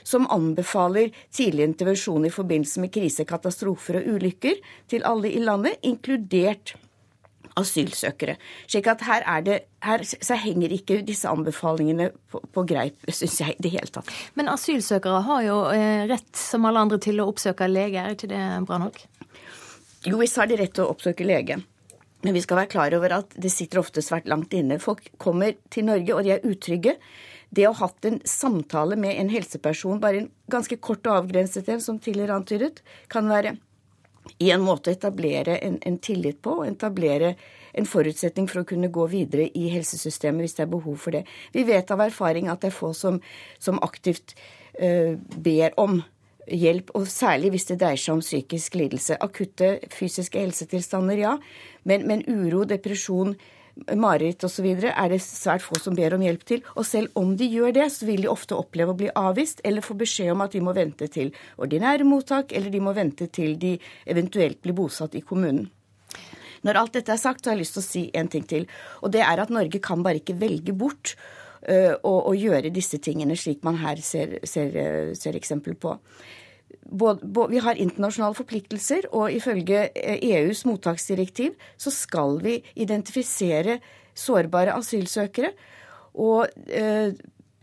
som anbefaler tidlig intervensjon i forbindelse med krise, katastrofer og ulykker til alle i landet, inkludert asylsøkere. Slik at her, er det, her så henger ikke disse anbefalingene på, på greip, syns jeg, i det hele tatt. Men asylsøkere har jo eh, rett, som alle andre, til å oppsøke lege, er ikke det bra nok? Jo, visst har de rett til å oppsøke lege. Men vi skal være klar over at det sitter ofte svært langt inne. Folk kommer til Norge, og de er utrygge. Det å ha hatt en samtale med en helseperson, bare en ganske kort og avgrenset en, som tidligere antydet, kan være i en måte etablere en, en, tillit på, og etablere en forutsetning for å kunne gå videre i helsesystemet hvis det er behov for det. Vi vet av erfaring at det er få som, som aktivt uh, ber om hjelp, og særlig hvis det dreier seg om psykisk lidelse. Akutte fysiske helsetilstander, ja, men, men uro, depresjon, mareritt osv. er det svært få som ber om hjelp til. Og selv om de gjør det, så vil de ofte oppleve å bli avvist eller få beskjed om at de må vente til ordinære mottak, eller de må vente til de eventuelt blir bosatt i kommunen. Når alt dette er sagt, så har jeg lyst til å si en ting til. Og det er at Norge kan bare ikke velge bort uh, å, gjøre disse tingene slik man her ser, ser, ser eksempel på vi har internasjonale forpliktelser, og ifølge EUs eh, e mottaksdirektiv så skal vi identifisere sårbare asylsøkere. Og eh,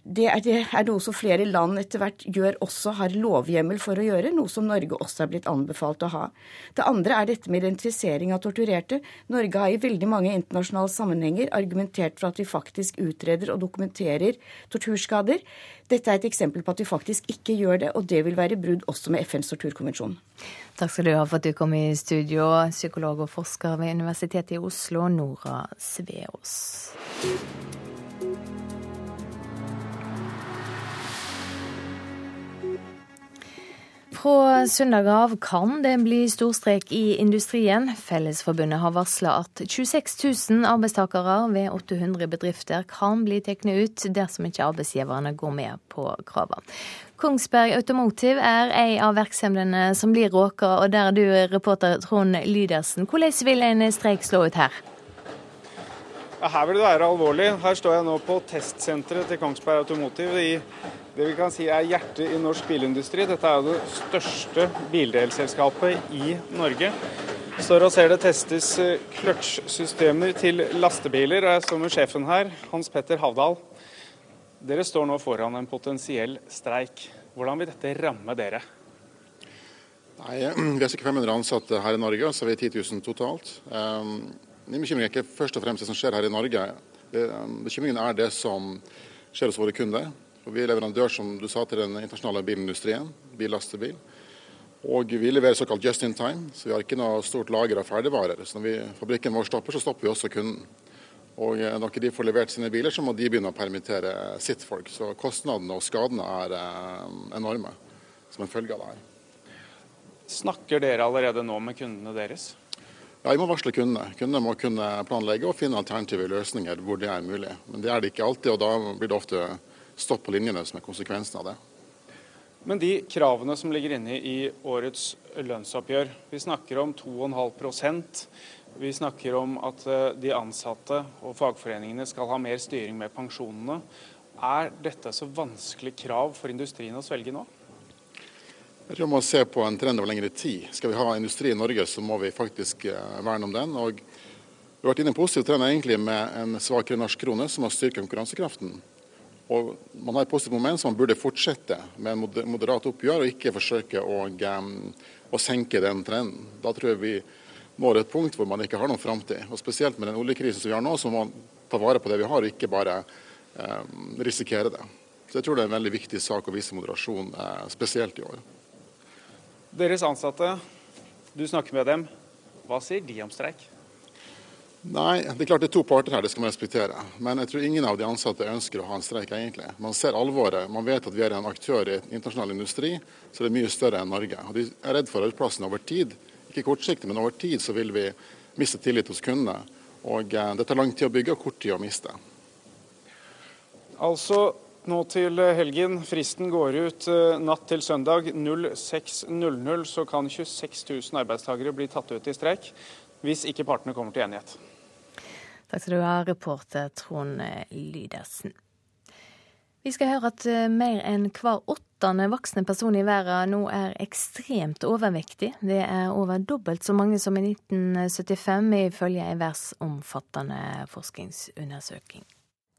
det er, det er, noe som flere land etter hvert gjør også har lovhjemmel for å gjøre, noe som Norge også er blitt anbefalt å ha. Det andre er dette med identifisering av torturerte. Norge har i veldig mange internasjonale sammenhenger argumentert for at vi faktisk utreder og dokumenterer torturskader. Dette er et eksempel på at vi faktisk ikke gjør det, og det vil være brudd også med FNs torturkonvensjon. Takk skal du ha for at du kom i studio, psykolog og forsker ved Universitetet i Oslo, Nora Sveås. Fra søndag av kan det bli storstreik i industrien. Fellesforbundet har varsla at 26 000 arbeidstakere ved 800 bedrifter kan bli tatt ut dersom ikke arbeidsgiverne går med på kravene. Kongsberg Automotive er en av virksomhetene som blir råka, og der er du reporter Trond Lydersen. Hvordan vil en streik slå ut her? Her vil det være alvorlig. Her står jeg nå på testsenteret til Kongsberg Automotive. De det vi kan si er hjertet i norsk bilindustri. Dette er jo det største bildelselskapet i Norge. Står og ser det testes kløtsjsystemer til lastebiler. og Jeg står med sjefen her, Hans Petter Havdal. Dere står nå foran en potensiell streik. Hvordan vil dette ramme dere? Nei, Vi har ca. 500 ansatte her i Norge, så vi er 10 000 totalt. Um, min bekymring er ikke først og fremst det som skjer her i Norge. Bekymringen er det som skjer hos våre kunder. For vi er leverandør som du sa, til den internasjonale bilindustrien, billastebil. Og vi leverer såkalt just in time, så vi har ikke noe stort lager av ferdigvarer. Så når vi, fabrikken vår stopper, så stopper vi også kunden. Og eh, når ikke de får levert sine biler, så må de begynne å permittere sitt folk. Så kostnadene og skadene er eh, enorme som en følge av det her. Snakker dere allerede nå med kundene deres? Ja, Vi må varsle kundene. Kundene må kunne planlegge og finne alternative løsninger hvor det er mulig. Men det er det ikke alltid, og da blir det ofte stopp på linjene som er konsekvensen av det. Men de kravene som ligger inne i årets lønnsoppgjør, vi snakker om 2,5% Vi snakker om at eh, de ansatte og fagforeningene skal ha mer styring med pensjonene. Er dette så vanskelig krav for industrien å svelge nå? Jeg tror Vi må se på en trend over lengre tid. Skal vi ha industri i Norge, så må vi faktisk eh, verne om den. og Vi har vært inne i en positiv trend egentlig med en svakere norsk krone, som har styrket konkurransekraften. Og man har et positivt moment som man burde fortsette med en moderat oppgjør, og ikke forsøke å, å, senke den trenden. Da tror jeg vi når et punkt hvor man ikke har noen framtid. Og spesielt med den oljekrisen som vi har nå, så må man ta vare på det vi har, og ikke bare um, risikere det. Så jeg tror det er en veldig viktig sak å vise moderasjon, uh, spesielt i år. Deres ansatte, du snakker med dem. Hva sier de om streik? Nei, det er klart det er to parter her, det skal man respektere. Men jeg tror ingen av de ansatte ønsker å ha en streik, egentlig. Man ser alvoret. Man vet at vi er en aktør i internasjonal industri, så det er mye større enn Norge. Og de er redd for arbeidsplassen over tid. Ikke kortsiktig, men over tid så vil vi miste tillit hos kundene. Og eh, det tar lang tid å bygge og kort tid å miste. Altså nå til helgen. Fristen går ut eh, natt til søndag 06.00. Så kan 26 000 arbeidstakere bli tatt ut i streik hvis ikke partene kommer til enighet. Takk skal du ha, reporter Trond Lydersen. Vi skal høre at eh, mer enn hver åttende voksne person i verden nå er ekstremt overvektig. Det er over dobbelt så mange som i 1975, ifølge en verdensomfattende forskningsundersøking.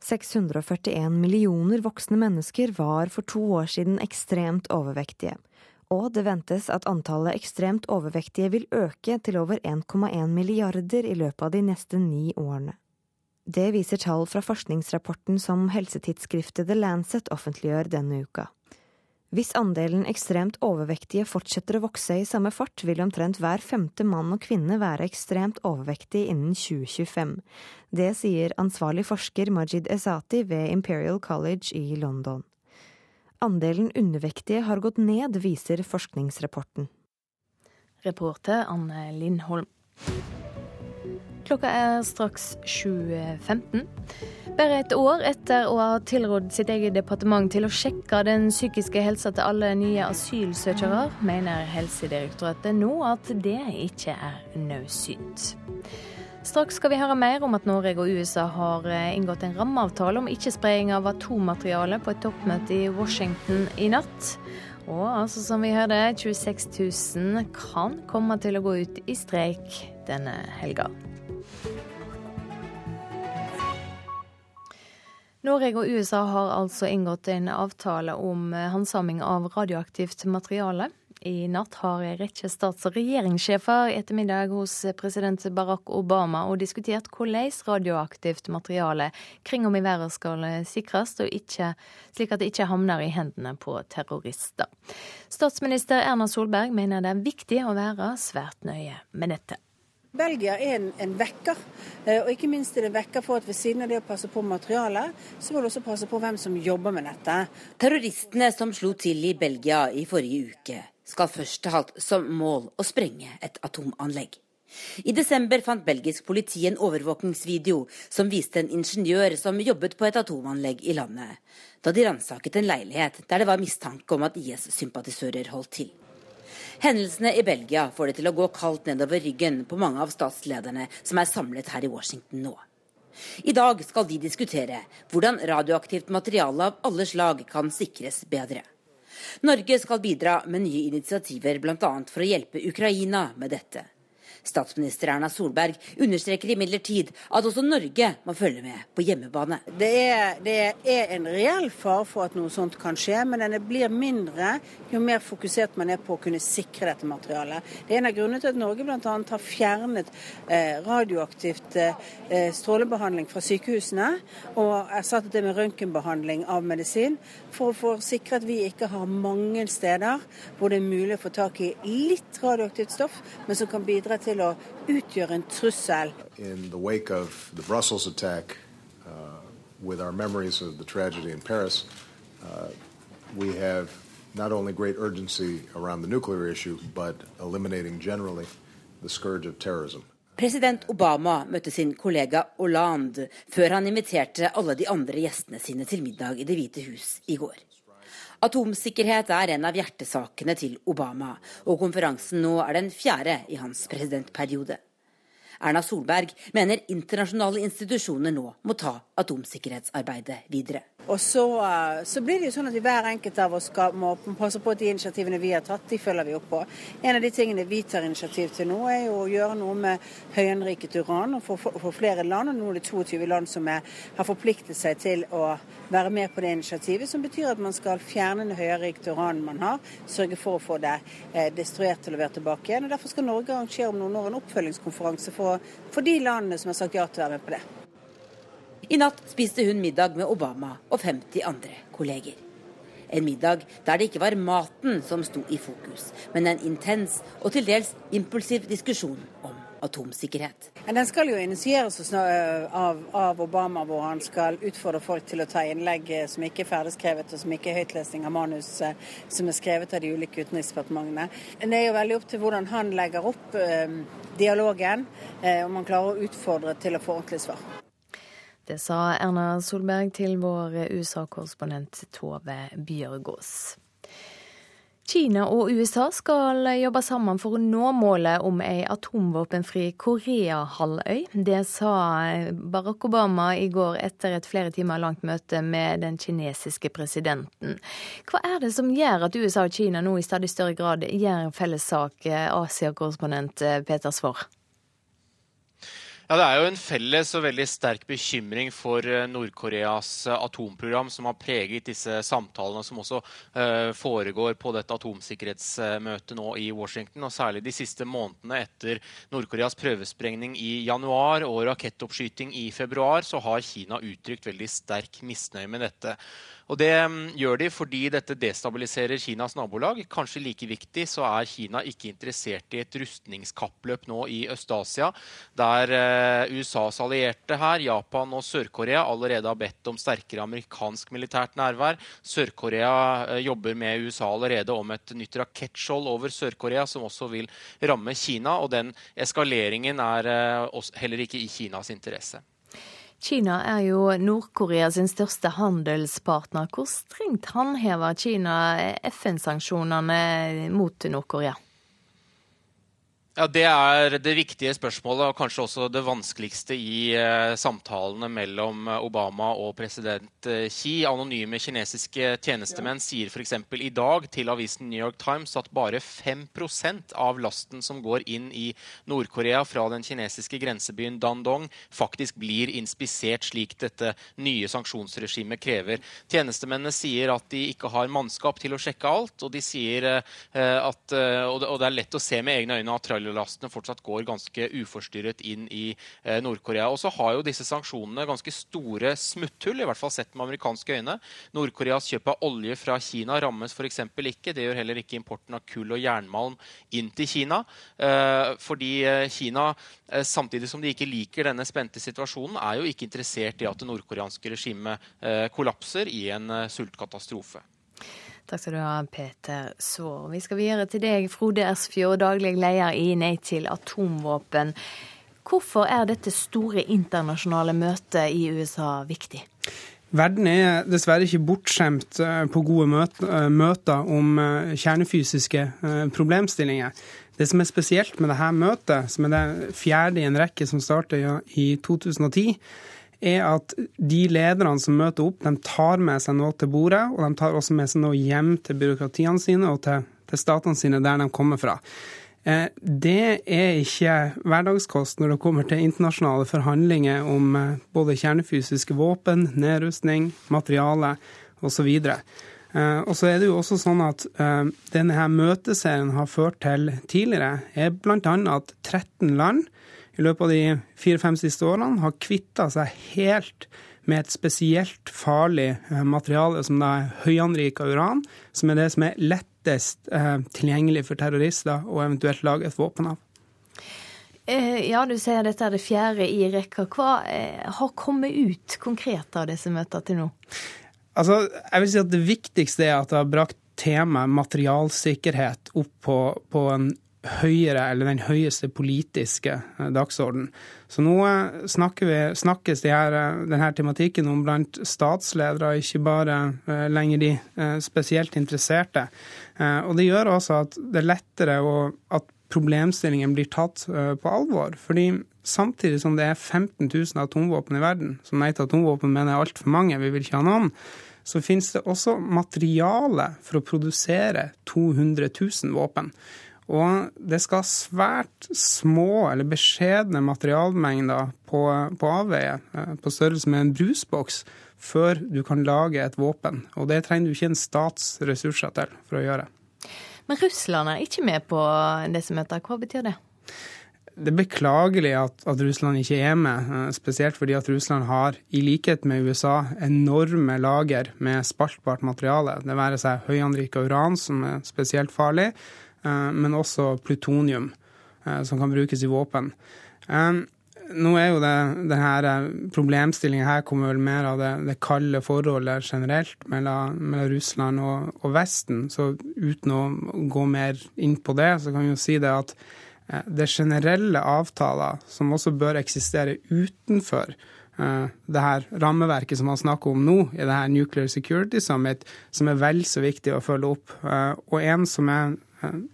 641 millioner voksne mennesker var for to år siden ekstremt overvektige og det ventes at antallet ekstremt overvektige vil øke til over 1,1 milliarder i løpet av de neste ni årene. Det viser tall fra forskningsrapporten som helsetidsskriftet The Lancet offentliggjør denne uka. Hvis andelen ekstremt overvektige fortsetter å vokse i samme fart, vil omtrent hver femte mann og kvinne være ekstremt overvektig innen 2025. Det sier ansvarlig forsker Majid Esati ved Imperial College i London. Andelen undervektige har gått ned, viser forskningsrapporten. Reporter Anne Lindholm. Klokka er straks 7.15. Bare et år etter å ha tilrådd sitt eget departement til å sjekke den psykiske helsa til alle nye asylsøkere, mener Helsedirektoratet nå at det ikke er nødsynt. Straks skal vi høre mer om at Norge og USA har eh, inngått en rammeavtale om ikke-spredning av atommateriale på et toppmøte i Washington i natt. Og altså, som vi hørte, 26 000 kan komme til å gå ut i streik denne helga. Norge og USA har altså inngått en avtale om eh, handsaming av radioaktivt materiale. I natt har en rekke stats- og regjeringssjefer ettermiddag hos president Barack Obama og diskutert hvordan radioaktivt materiale kring om i verden skal sikres, og ikke, slik at det ikke havner i hendene på terrorister. Statsminister Erna Solberg mener det er viktig å være svært nøye med dette. Belgia er en, en, vekker, eh, og ikke minst er det en vekker for at ved siden av det å passe på materialet, så må du også passe på hvem som jobber med dette. Terroristene som slo til i Belgia i forrige uke, skal først ha hatt som mål å sprenge et atomanlegg. I desember fant belgisk politi en overvåkingsvideo som viste en ingeniør som jobbet på et atomanlegg i landet, da de ransaket en leilighet der det var mistanke om at IS-sympatisører holdt til. Hendelsene i Belgia får det til å gå kaldt nedover ryggen på mange av statslederne som er samlet her i Washington nå. I dag skal de diskutere hvordan radioaktivt materiale av alle slag kan sikres bedre. Norge skal bidra med nye initiativer bl.a. for å hjelpe Ukraina med dette. Statsminister Erna Solberg understreker imidlertid at også Norge må følge med på hjemmebane. Det er, det er, en reell fare for at noe sånt kan skje, men den blir mindre jo mer fokusert man er på å kunne sikre dette materialet. Det er en av grunnene til at Norge bl.a. har fjernet eh, radioaktivt eh, strålebehandling fra sykehusene og erstattet det med røntgenbehandling av medisin, for å sikre at vi ikke har mange steder hvor det er mulig å få tak i litt radioaktivt stoff, men som kan bidra til til å utgjøre en trussel. Attack, uh, with our memories of the tragedy in Paris, uh, we have not only great urgency around the nuclear issue, but eliminating generally the scourge of terrorism. President Obama møtte sin kollega Hollande før han inviterte alle de andre gjestene sine til middag i Det hvite hus i går. Atomsikkerhet er en av hjertesakene til Obama, og konferansen nå er den fjerde i hans presidentperiode. Erna Solberg mener internasjonale institusjoner nå må ta atomsikkerhetsarbeidet videre. Og så, eh, så, blir det jo sånn at vi hver enkelt av oss skal, må passe på at de initiativene vi har tatt, de følger vi opp på. En av de tingene vi tar initiativ til nå, er jo å gjøre noe med høyenriket uran. og for, flere land, og nå er det 22 land som er, har forpliktet seg til å være med på det initiativet, som betyr at man skal fjerne det høyerikt uran man har, sørge for å få det eh, destruert og levert tilbake igjen. og Derfor skal Norge arrangere om noen år en oppfølgingskonferanse for, for de landene som har sagt ja til å være med på det. I natt spiste hun middag med Obama og 50 andre kolleger. En middag der det ikke var maten som sto i fokus, men en intens og til dels impulsiv diskusjon om atomsikkerhet. Den skal jo initieres av, av, Obama, hvor han skal utfordre folk til å ta innlegg eh, som ikke er ferdigskrevet, og som ikke er høytlesning av manus eh, som er skrevet av de ulike utenriksdepartementene. Det er jo veldig opp til hvordan han legger opp eh, dialogen, eh, om han klarer å utfordre til å få ordentlig svar. Det sa Erna Solberg til vår USA-korrespondent Tove Bjørgaas. Kina og USA skal jobbe sammen for å nå målet om ei atomvåpenfri Korea-halvøy. Det sa Barack Obama i går etter et flere timer langt møte med den kinesiske presidenten. Hva er det som gjør at USA og Kina nå i stadig større grad gjør felles sak, Asia-korrespondent Peter Svaar? Ja, Det er jo en felles og veldig sterk bekymring for eh, Nord-Koreas eh, atomprogram som har preget disse samtalene som også uh, foregår på dette atomsikkerhetsmøtet nå i Washington. og Særlig de siste månedene etter Nord-Koreas prøvesprengning i januar og rakettoppskyting i februar, så har Kina uttrykt veldig sterk misnøye med dette. Og Det mm, gjør de fordi dette destabiliserer Kinas nabolag. Kanskje like viktig så er Kina ikke interessert i et rustningskappløp nå i Øst-Asia, der eh, USAs allierte her, Japan og Sør-Korea, allerede har bedt om sterkere amerikansk militært nærvær. Sør-Korea eh, jobber med USA allerede om et nytt rakettskjold over Sør-Korea, som også vil ramme Kina. Og den eskaleringen er eh, heller ikke i Kinas interesse. Kina er jo Nord-Korea største handelspartner. Hvor strengt håndhever Kina FN-sanksjonene mot Nord-Korea? Ja, Det er det viktige spørsmålet, og kanskje også det vanskeligste i uh, samtalene mellom eh, Obama og president uh, Xi. Anonyme kinesiske tjenestemenn sier f.eks. i dag til avisen New York Times at bare 5% av lasten som går inn i Nord-Korea fra den kinesiske grensebyen Dandong, faktisk blir inspisert slik dette nye sanksjonsregimet krever. Tjenestemennene sier at de ikke har mannskap til å sjekke alt, og de sier at, og det, og det er lett å se med egne øyne at trailerlastene fortsatt går ganske uforstyrret inn i eh, Nord-Korea. Og så har jo disse sanksjonene ganske store smutthull, i hvert fall sett med amerikanske øyne. Nord-Koreas kjøp av olje fra Kina rammes f.eks. ikke. Det gjør heller ikke importen av kull og jernmalm inn til Kina. Eh, fordi eh, Kina, samtidig som de ikke liker denne spente situasjonen, er jo ikke interessert i at det nordkoreanske regimet kollapser i en sultkatastrofe. Takk skal du ha, Peter Svaar. Vi skal videre til deg, Frode Ersfjord, daglig leder i Nei til atomvåpen. Hvorfor er dette store internasjonale møtet i USA viktig? Verden er dessverre ikke bortskjemt eh, på gode eh, møter om eh, kjernefysiske problemstillinger. Det som er spesielt med dette møtet, som er det fjerde i en rekke som startet i 2010, er at de lederne som møter opp, de tar med seg noe til bordet, og de tar også med seg noe hjem til byråkratiene sine og til, til statene sine der de kommer fra. Eh, det er ikke hverdagskost når det kommer til internasjonale forhandlinger om eh, både kjernefysiske våpen, nedrustning, materiale osv. Eh, og så er det jo også sånn at denne her møteserien har ført til tidligere, er bl.a. at 13 land i løpet av de fire-fem siste årene har kvitta seg helt med et spesielt farlig eh, materiale som da er høyanrika uran, som er det som er lettest eh, tilgjengelig for terrorister å eventuelt lage et våpen av. Eh, ja, du sier dette er det fjerde i rekka. Hva har kommet ut konkret av disse møtene til nå? Altså, jeg vil si at Det viktigste er at det har brakt temaet materialsikkerhet opp på, på en høyere, eller den høyeste politiske eh, dagsorden. Så nå eh, vi, snakkes de her, eh, denne tematikken om blant statsledere, ikke bare lenger de spesielt interesserte. Og det gjør også at det er lettere å, at problemstillingen blir tatt på alvor. Fordi samtidig som det er 15 000 atomvåpen i verden, som Nei til atomvåpen mener er altfor mange, vi vil ikke ha noen, så finnes det også materiale for å produsere 200 000 våpen. Og det skal svært små eller beskjedne materialmengder på, på avveie, eh, på størrelse med en brusboks, før du kan lage et våpen. Og det trenger du ikke en stats ressurser til for å gjøre. Men Russland er ikke med på disse møtene. Hva betyr det? Det er beklagelig at, at, Russland ikke er med, eh, spesielt fordi at Russland har, i likhet med USA, enorme lager med spaltbart materiale. Det være seg høyanrika uran, som er spesielt farlig, men også plutonium, eh, som kan brukes i våpen. Eh, nå er jo det, denne problemstillinga her kommer vel mer av det, det kalde forholdet generelt mellom, mellom Russland og, og, Vesten. Så uten å gå mer inn på det, så kan vi jo si det at det generelle avtaler som også bør eksistere utenfor det her rammeverket som man snakker om nå, i det her Nuclear Security Summit, som er vel så viktig å følge opp. Og en som er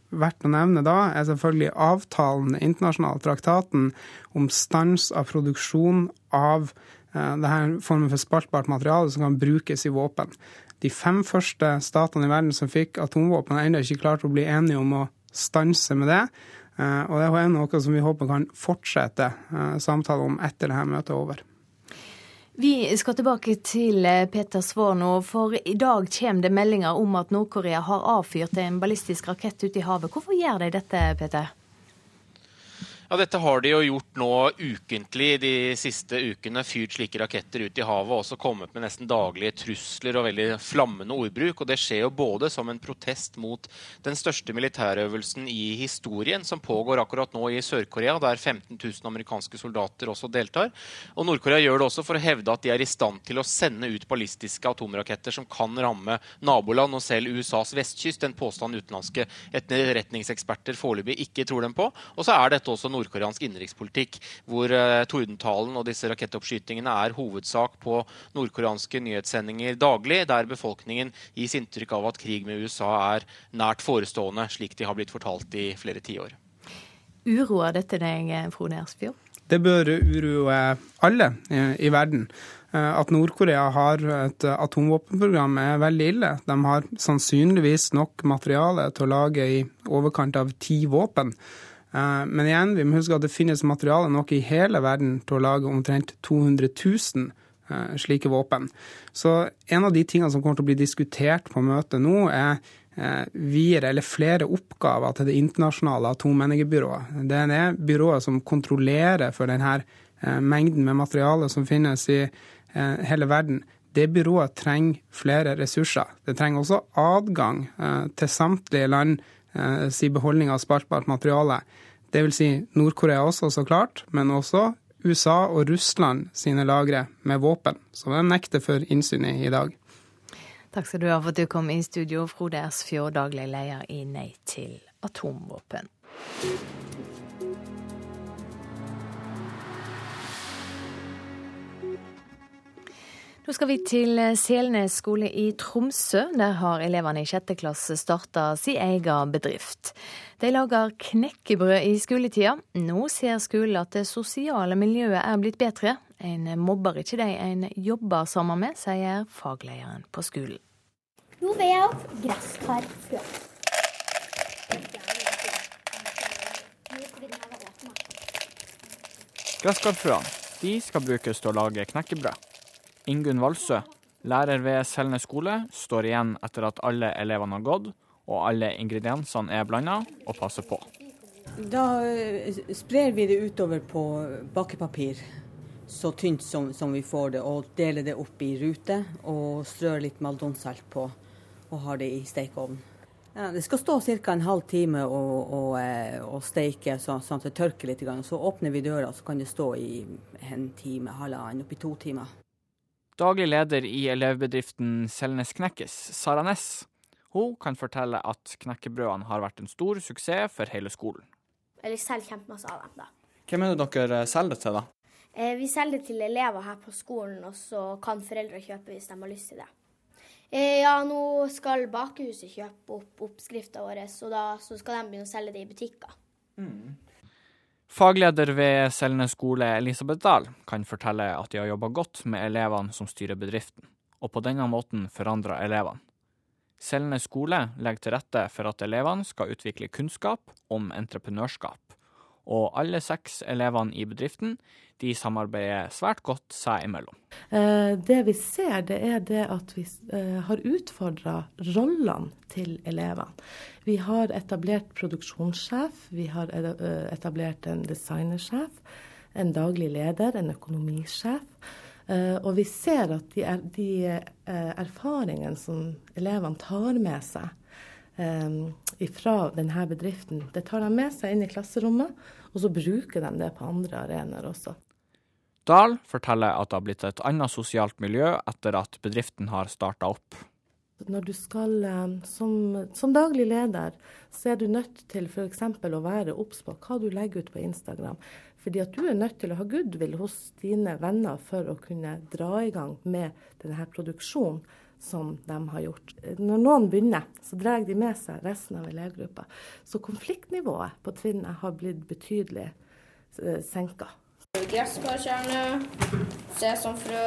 verdt å nevne da, er selvfølgelig avtalen, internasjonale traktaten om stans av produksjon av uh, denne formen for spaltbart materiale som kan brukes i våpen. De fem første statene i verden som fikk atomvåpen, har ennå ikke klart å bli enige om å stanse med det. Uh, og det er noe som vi håper kan fortsette uh, samtale om etter dette møtet er over. Vi skal tilbake til eh, Peter nå, for i dag kommer det meldinger om at Nord-Korea har avfyrt en ballistisk rakett ute i havet. Hvorfor gjør de dette, Peter? Ja, Dette har de jo gjort nå ukentlig de siste ukene. Fyrt slike raketter ut i havet og også kommet med nesten daglige trusler og veldig flammende ordbruk. Og Det skjer jo både som en protest mot den største militærøvelsen i historien, som pågår akkurat nå i Sør-Korea, der 15 000 amerikanske soldater også deltar. Og Nord-Korea gjør det også for å hevde at de er i stand til å sende ut ballistiske atomraketter som kan ramme naboland og selv USAs vestkyst. En påstand utenlandske etterretningseksperter foreløpig ikke tror dem på. Og så er dette også noe nordkoreansk innenrikspolitikk, hvor uh, tordentalen og disse rakettoppskytingene er hovedsak på nordkoreanske nyhetssendinger daglig, der befolkningen gis inntrykk av at krig med USA er nært forestående, slik de har blitt fortalt i flere tiår. Uroer dette deg, Frode Ersfjord? Det bør uroe alle i verden. Eh, at Nord-Korea har et atomvåpenprogram er veldig ille. De har sannsynligvis nok materiale til å lage i overkant av ti våpen. Eh, men igjen, vi må huske at det finnes materiale nok i hele verden til å lage omtrent 200 000 eh, slike våpen. Så en av de tingene som kommer til å bli diskutert på møtet nå, er videre eller flere oppgaver til det internasjonale atomenergibyrået. Det er det byrået som kontrollerer for denne mengden med materiale som finnes i hele verden. Det byrået trenger flere ressurser. Det trenger også adgang til samtlige land Eh, si beholdning av spaltbart materiale. Dvs. Si Nord-Korea også, så klart, men også USA og Russland sine lagre med våpen, som de nekter for innsyn i i dag. Takk skal du ha for at du kom i studio, Frode Ersfjord, daglig leder i Nei til atomvåpen. Nå skal vi til Selnes skole i Tromsø. Der har elevene i sjette klasse starta sin egen bedrift. De lager knekkebrød i skoletida. Nå ser skolen at det sosiale miljøet er blitt bedre En mobber ikke de en jobber sammen med, sier faglederen på skolen. Nå vil jeg opp gresskarfrø. Gresskarfrøene skal brukes til å lage knekkebrød. Ingunn Valsø, lærer ved Selne skole, står igjen etter at alle elevene har gått, og alle ingrediensene er blanda, og passer på. Da eh, sprer vi det utover på bakepapir, så tynt som, som vi får det, og deler det opp i ruter. Og strør litt maldonsalt på, og har det i stekeovnen. Ja, det skal stå ca. en halv time og, og, og steike sånn, at det tørker litt. Så åpner vi døra, så kan det stå i en time, halvannen, oppi to timer. Daglig leder i elevbedriften Selnes Knekkes, Sara Ness, hun kan fortelle at knekkebrødene har vært en stor suksess for hele skolen. Eller selger kjempemasse av dem, da. Hvem er det dere selger det til, da? Eh, vi selger det til elever her på skolen, og så kan foreldre kjøpe hvis de har lyst til det. Eh, ja, nå skal bakehuset kjøpe opp oppskrifta vår, og da så skal de begynne å selge det i butikker. Mm. Fagleder ved Selnes skole, Elisabeth Dahl, kan fortelle at de har jobba godt med elevene som styrer bedriften, og på denne måten forandra elevene. Selnes skole legger til rette for at elevene skal utvikle kunnskap om entreprenørskap, og alle seks elevene i bedriften de samarbeider svært godt seg imellom. Eh, det vi ser, det er det at vi eh, har utfordra rollene til elevene. Vi har etablert produksjonssjef, vi har eh, etablert en designersjef, en daglig leder, en økonomisjef. Og vi ser at de, er, de erfaringene som elevene tar med seg fra denne bedriften, det tar de med seg inn i klasserommet, og så bruker de det på andre arenaer også. Dahl forteller at det har blitt et annet sosialt miljø etter at bedriften har starta opp. Når du skal som, som, daglig leder, så er du nødt til f.eks. å være obs på hva du legger ut på Instagram. Fordi at du er nødt til å ha goodwill hos dine venner for å kunne dra i gang med denne produksjonen som de har gjort. Når noen begynner, så drar de med seg resten av elevgruppa. Så konfliktnivået på trinnet har blitt betydelig eh, senka. Gresskarkjerne, sesamfrø,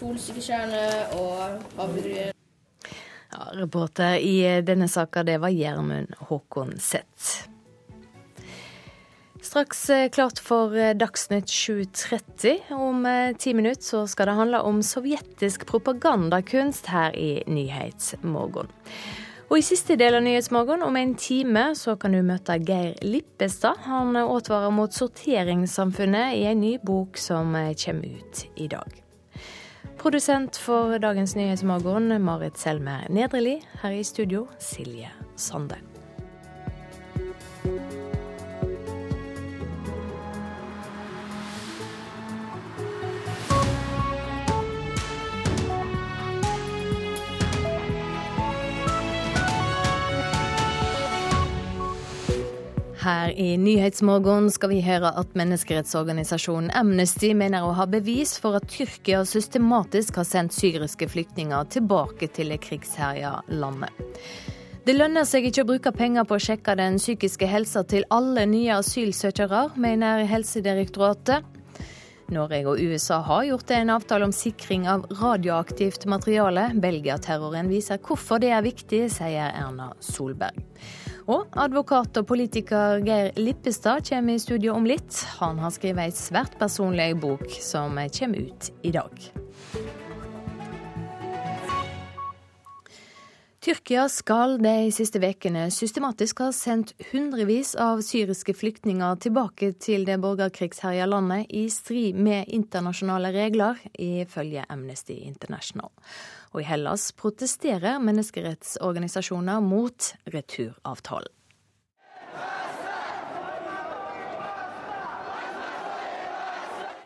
solsikkekjerne og havregryn. Ja, reporter i denne saka, det var Gjermund Håkon Seth. Straks eh, klart for eh, Dagsnytt 7.30. Om eh, ti minutter så skal det handle om sovjetisk propagandakunst her i Nyhetsmorgen. Og i siste del av Nyhetsmorgen, om en time, så kan du møte Geir Lippestad. Han advarer mot sorteringssamfunnet i en ny bok som kommer ut i dag. Produsent for dagens Nyhetsmorgen, Marit Selmer Nedreli. Her i studio, Silje Sande. Her i Nyhetsmorgen skal vi høre at menneskerettsorganisasjonen Amnesty mener å ha bevis for at Tyrkia systematisk har sendt syriske flyktninger tilbake til det krigsherja landet. Det lønner seg ikke å bruke penger på å sjekke den psykiske helsa til alle nye asylsøkere, mener Helsedirektoratet. Norge og USA har gjort en avtale om sikring av radioaktivt materiale. Belgia-terroren viser hvorfor det er viktig, sier Erna Solberg. Og advokat og politiker Geir Lippestad kommer i studio om litt. Han har skrevet ei svært personlig bok som kommer ut i dag. Tyrkia skal de siste ukene systematisk ha sendt hundrevis av syriske flyktninger tilbake til det borgerkrigsherja landet i strid med internasjonale regler, ifølge Amnesty International. Og i Hellas protesterer menneskerettsorganisasjoner mot returavtalen.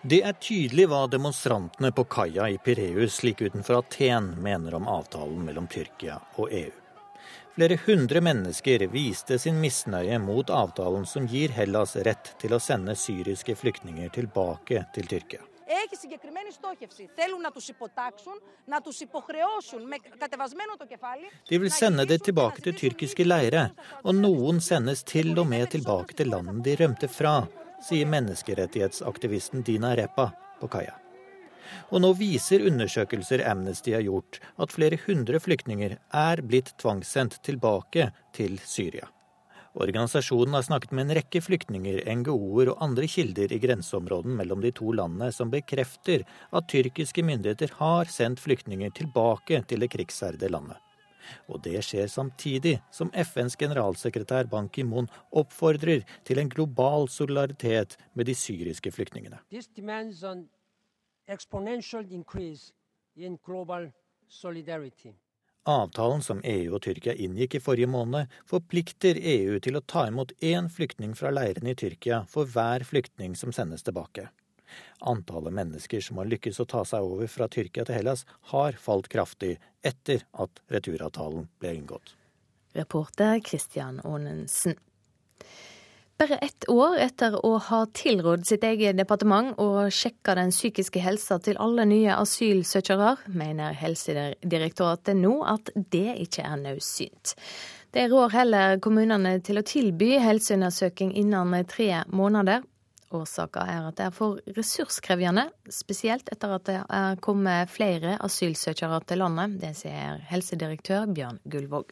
Det er tydelig hva demonstrantene på kaia i Pireus like utenfor Aten mener om avtalen mellom Tyrkia og EU. Flere hundre mennesker viste sin misnøye mot avtalen som gir Hellas rett til å sende syriske flyktninger tilbake til Tyrkia έχει συγκεκριμένη στόχευση. Θέλουν να τους υποτάξουν, να τους υποχρεώσουν με κατεβασμένο το κεφάλι. De vil sende det tilbake til tyrkiske leire, og noen sendes til og med tilbake til landet de rømte fra, sier menneskerettighetsaktivisten Dina Repa på kaia. Og nå viser undersøkelser Amnesty har gjort, at flere hundre flyktninger er blitt tvangssendt tilbake til Syria. Organisasjonen har snakket med en rekke flyktninger, NGO-er og andre kilder i grenseområden mellom de to landene, som bekrefter at tyrkiske myndigheter har sendt flyktninger tilbake til det krigsherjede landet. Og det skjer samtidig som FNs generalsekretær Ban Ki-moon oppfordrer til en global solidaritet med de syriske flyktningene. Avtalen som EU og Tyrkia inngikk i forrige måned, forplikter EU til å ta imot én flyktning fra leirene i Tyrkia for hver flyktning som sendes tilbake. Antallet mennesker som har lykkes å ta seg over fra Tyrkia til Hellas, har falt kraftig etter at returavtalen ble inngått. Reporter Christian Aanensen. Bare ett år etter å ha tilrådd sitt eget departement å sjekke den psykiske helsa til alle nye asylsøkere, mener Helsedirektoratet nå at det ikke er nødsynt. De rår heller kommunene til å tilby helseundersøking innen tre måneder. Årsaken er at det er for ressurskrevende, spesielt etter at det er kommet flere asylsøkere til landet. Det sier helsedirektør Bjørn Gullvåg.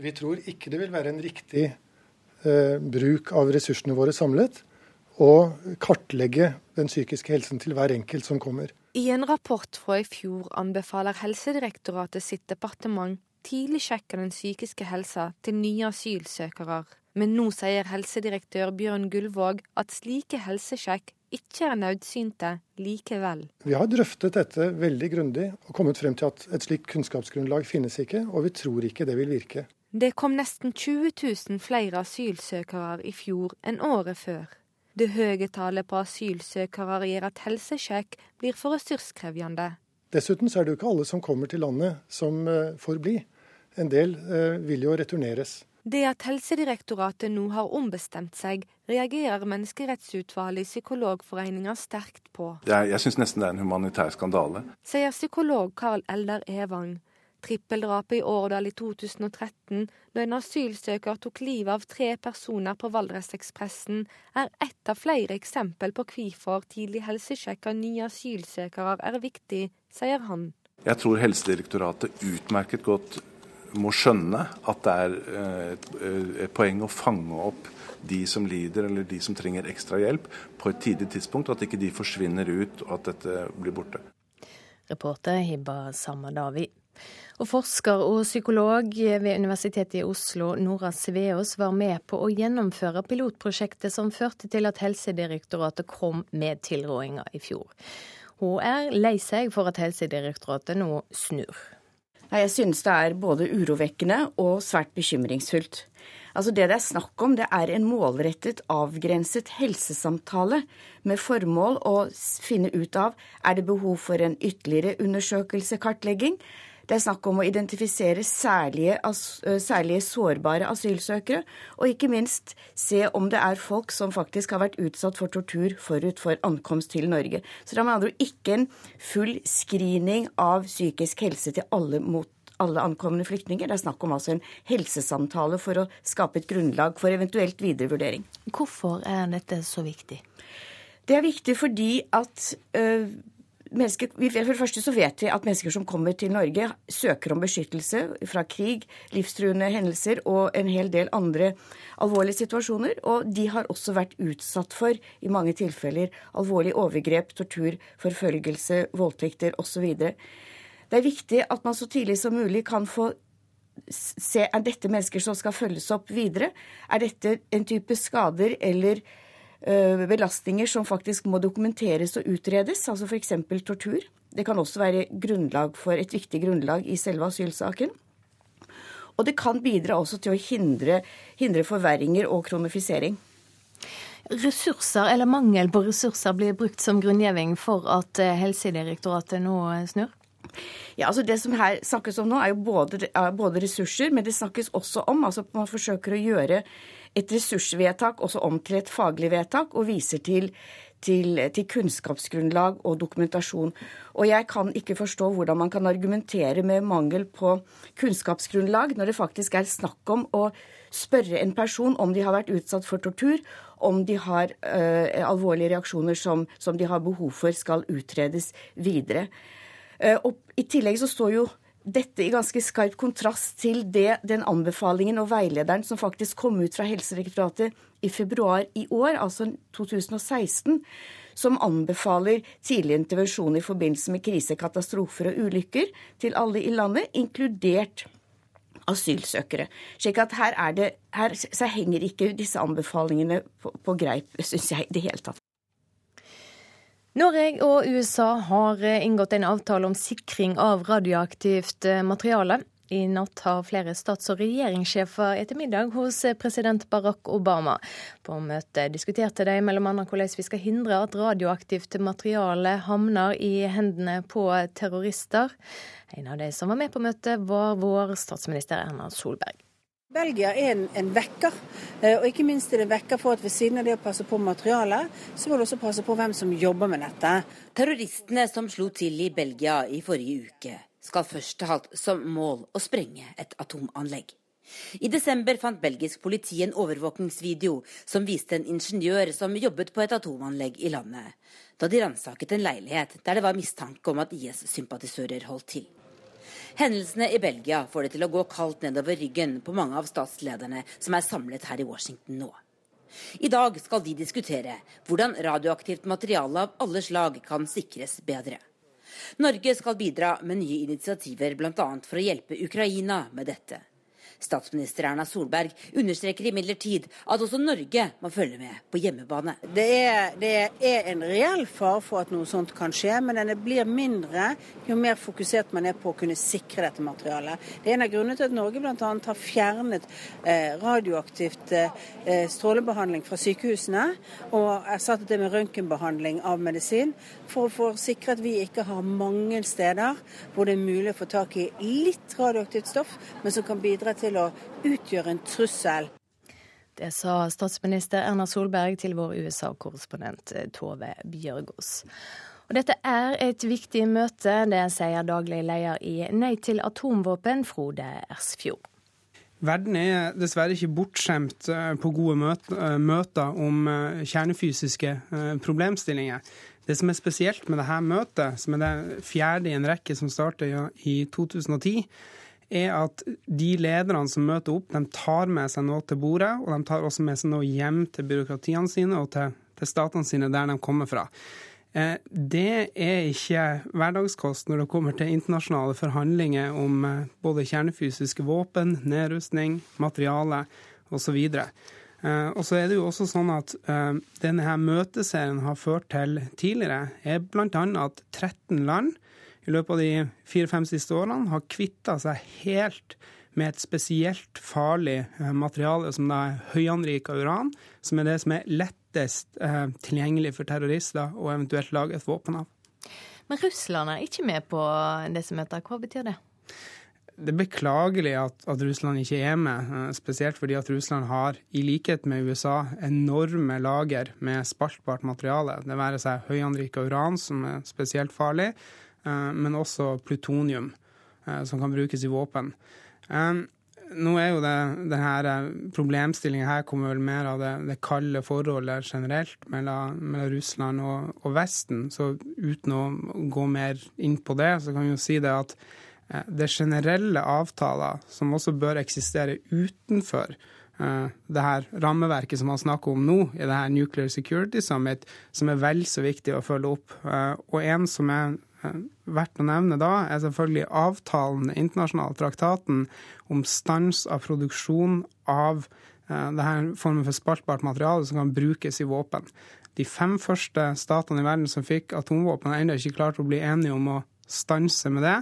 Vi tror ikke det vil være en riktig bruk av ressursene våre samlet, og kartlegge den psykiske helsen til hver enkelt som kommer. I en rapport fra i fjor anbefaler Helsedirektoratet sitt departement tidlig sjekke den psykiske helsa til nye asylsøkere. Men nå sier helsedirektør Bjørn Gullvåg at slike helsesjekk ikke er nødsynte likevel. Vi har drøftet dette veldig grundig og kommet frem til at et slikt kunnskapsgrunnlag finnes ikke, og vi tror ikke det vil virke. Det kom nesten 20 000 flere asylsøkere i fjor enn året før. Det høye tallet på asylsøkere gjør at helsesjekk blir for ressurskrevende. Dessuten er det jo ikke alle som kommer til landet som eh, får bli. En del eh, vil jo returneres. Det at Helsedirektoratet nå har ombestemt seg, reagerer Menneskerettsutvalget i Psykologforeninga sterkt på. Jeg, jeg syns nesten det er en humanitær skandale. Sier psykolog Karl Eldar Evang. Trippeldrapet i Årdal i 2013, da en asylsøker tok livet av tre personer på Valdresekspressen, er ett av flere eksempel på hvorfor tidlig helsesjekk av nye asylsøkere er viktig, sier han. Jeg tror Helsedirektoratet utmerket godt må skjønne at det er et, eh, poeng å fange opp de som lider eller de som trenger ekstra hjelp, på et tidlig tidspunkt. At ikke de forsvinner ut og at dette blir borte. Reporter Hibba Samadawi. Og forsker og psykolog ved Universitetet i Oslo, Nora Sveås, var med på å gjennomføre pilotprosjektet som førte til at Helsedirektoratet kom med tilrådinger i fjor. Hun er lei seg for at Helsedirektoratet nå snur. Jeg synes det er både urovekkende og svært bekymringsfullt. Altså Det det er snakk om, det er en målrettet, avgrenset helsesamtale med formål å finne ut av er det behov for en ytterligere undersøkelse, kartlegging, det er snakk om å identifisere særlige, særlige, sårbare asylsøkere, og ikke minst se om det er folk som faktisk har vært utsatt for tortur forut for ankomst til Norge. Så det er med andre ord ikke en full screening av psykisk helse til alle mot alle ankomne flyktninger. Det er snakk om altså en helsesamtale for å skape et grunnlag for eventuelt videre vurdering. Hvorfor er dette så viktig? Det er viktig fordi at øh, mennesker, for det første så vet vi at mennesker som kommer til Norge, søker om beskyttelse fra krig, livstruende hendelser og en hel del andre alvorlige situasjoner. Og de har også vært utsatt for, i mange tilfeller, alvorlige overgrep, tortur, forfølgelse, voldtekter osv. Det er viktig at man så tidlig som mulig kan få se er dette mennesker som skal følges opp videre. Er dette en type skader eller belastninger som faktisk må dokumenteres og utredes, altså f.eks. tortur. Det kan også være grunnlag for et viktig grunnlag i selve asylsaken. Og det kan bidra også til å hindre, hindre forverringer og kronifisering. Ressurser, eller mangel på ressurser, blir brukt som grunngjeving for at eh, Helsedirektoratet nå snur? Ja, altså Det som her snakkes om nå, er jo både, både ressurser, men det snakkes også om altså man forsøker å gjøre et ressursvedtak også om til et faglig vedtak, og viser til, til, til, kunnskapsgrunnlag og dokumentasjon. Og jeg kan ikke forstå hvordan man kan argumentere med mangel på kunnskapsgrunnlag når det faktisk er snakk om å spørre en person om de har vært utsatt for tortur, om de har uh, alvorlige reaksjoner som, som, de har behov for skal utredes videre. Uh, og I tillegg så står jo dette i ganske skarp kontrast til det, den anbefalingen og veilederen som faktisk kom ut fra Helsedirektoratet i februar i år, altså 2016, som anbefaler tidlig intervensjon i forbindelse med krise, katastrofer og ulykker til alle i landet, inkludert asylsøkere. Slik at her, det, her henger ikke disse anbefalingene på, på greip, syns jeg, i det hele tatt. Norge og USA har inngått en avtale om sikring av radioaktivt materiale. I natt har flere stats- og regjeringssjefer etter middag hos president Barack Obama. På møtet diskuterte de bl.a. hvordan vi skal hindre at radioaktivt materiale havner i hendene på terrorister. En av de som var med på møtet, var vår statsminister Erna Solberg. Belgia er en, en, vekker, eh, og ikke minst er det en vekker for at ved siden av det å passe på materialet, så må du også passe på hvem som jobber med dette. Terroristene som slo til i Belgia i forrige uke, skal først ha hatt som mål å sprenge et atomanlegg. I desember fant belgisk politi en overvåkingsvideo som viste en ingeniør som jobbet på et atomanlegg i landet, da de ransaket en leilighet der det var mistanke om at IS-sympatisører holdt til. Hendelsene i Belgia får det til å gå kaldt nedover ryggen på mange av statslederne som er samlet her i Washington nå. I dag skal de diskutere hvordan radioaktivt materiale av alle slag kan sikres bedre. Norge skal bidra med nye initiativer bl.a. for å hjelpe Ukraina med dette. Statsminister Erna Solberg understreker imidlertid at også Norge må følge med på hjemmebane. Det er, det er, en reell fare for at noe sånt kan skje, men den blir mindre jo mer fokusert man er på å kunne sikre dette materialet. Det er en av grunnene til at Norge bl.a. har fjernet eh, radioaktivt eh, strålebehandling fra sykehusene og erstattet det med røntgenbehandling av medisin, for å sikre at vi ikke har mange steder hvor det er mulig å få tak i litt radioaktivt stoff, men som kan bidra til til å utgjøre en trussel. Det sa statsminister Erna Solberg til vår USA-korrespondent eh, Tove Bjørgaas. Og dette er et viktig møte, det sier daglig leder i Nei til atomvåpen, Frode Ersfjord. Verden er dessverre ikke bortskjemt eh, på gode eh, møter om kjernefysiske problemstillinger. Det som er spesielt med dette møtet, som er det fjerde i en rekke som startet i 2010, er at de lederne som møter opp, de tar med seg noe til bordet, og de tar også med seg noe hjem til byråkratiene sine og til, til statene sine der de kommer fra. Eh, det er ikke hverdagskost når det kommer til internasjonale forhandlinger om eh, både kjernefysiske våpen, nedrustning, materiale osv. Eh, og så er det jo også sånn at denne her møteserien har ført til tidligere, er bl.a. at 13 land i løpet av de fire-fem siste årene har kvitta seg helt med et spesielt farlig eh, materiale som er høyanrika uran, som er det som er lettest eh, tilgjengelig for terrorister å eventuelt lage et våpen av. Men Russland er ikke med på disse møtene. Hva betyr det? Det er beklagelig at, at, Russland ikke er med, eh, spesielt fordi at Russland har, i likhet med USA, enorme lager med spaltbart materiale. Det være seg høyanrika uran, som er spesielt farlig, men også plutonium, eh, som kan brukes i våpen. Eh, nå er jo det, denne problemstillinga her kommer vel mer av det, det kalde forholdet generelt mellom, mellom Russland og, og, Vesten. Så uten å gå mer inn på det, så kan vi jo si det at det er generelle avtaler som også bør eksistere utenfor det her rammeverket som man snakker om nå, i det her Nuclear Security Summit, som er vel så viktig å følge opp. Og en som er Eh, verdt å nevne da, er selvfølgelig avtalen, den internasjonale traktaten om stans av produksjon av det denne formen for spaltbart materiale som kan brukes i våpen. De fem første statene i verden som fikk atomvåpen, har ennå ikke klart å bli enige om å stanse med det.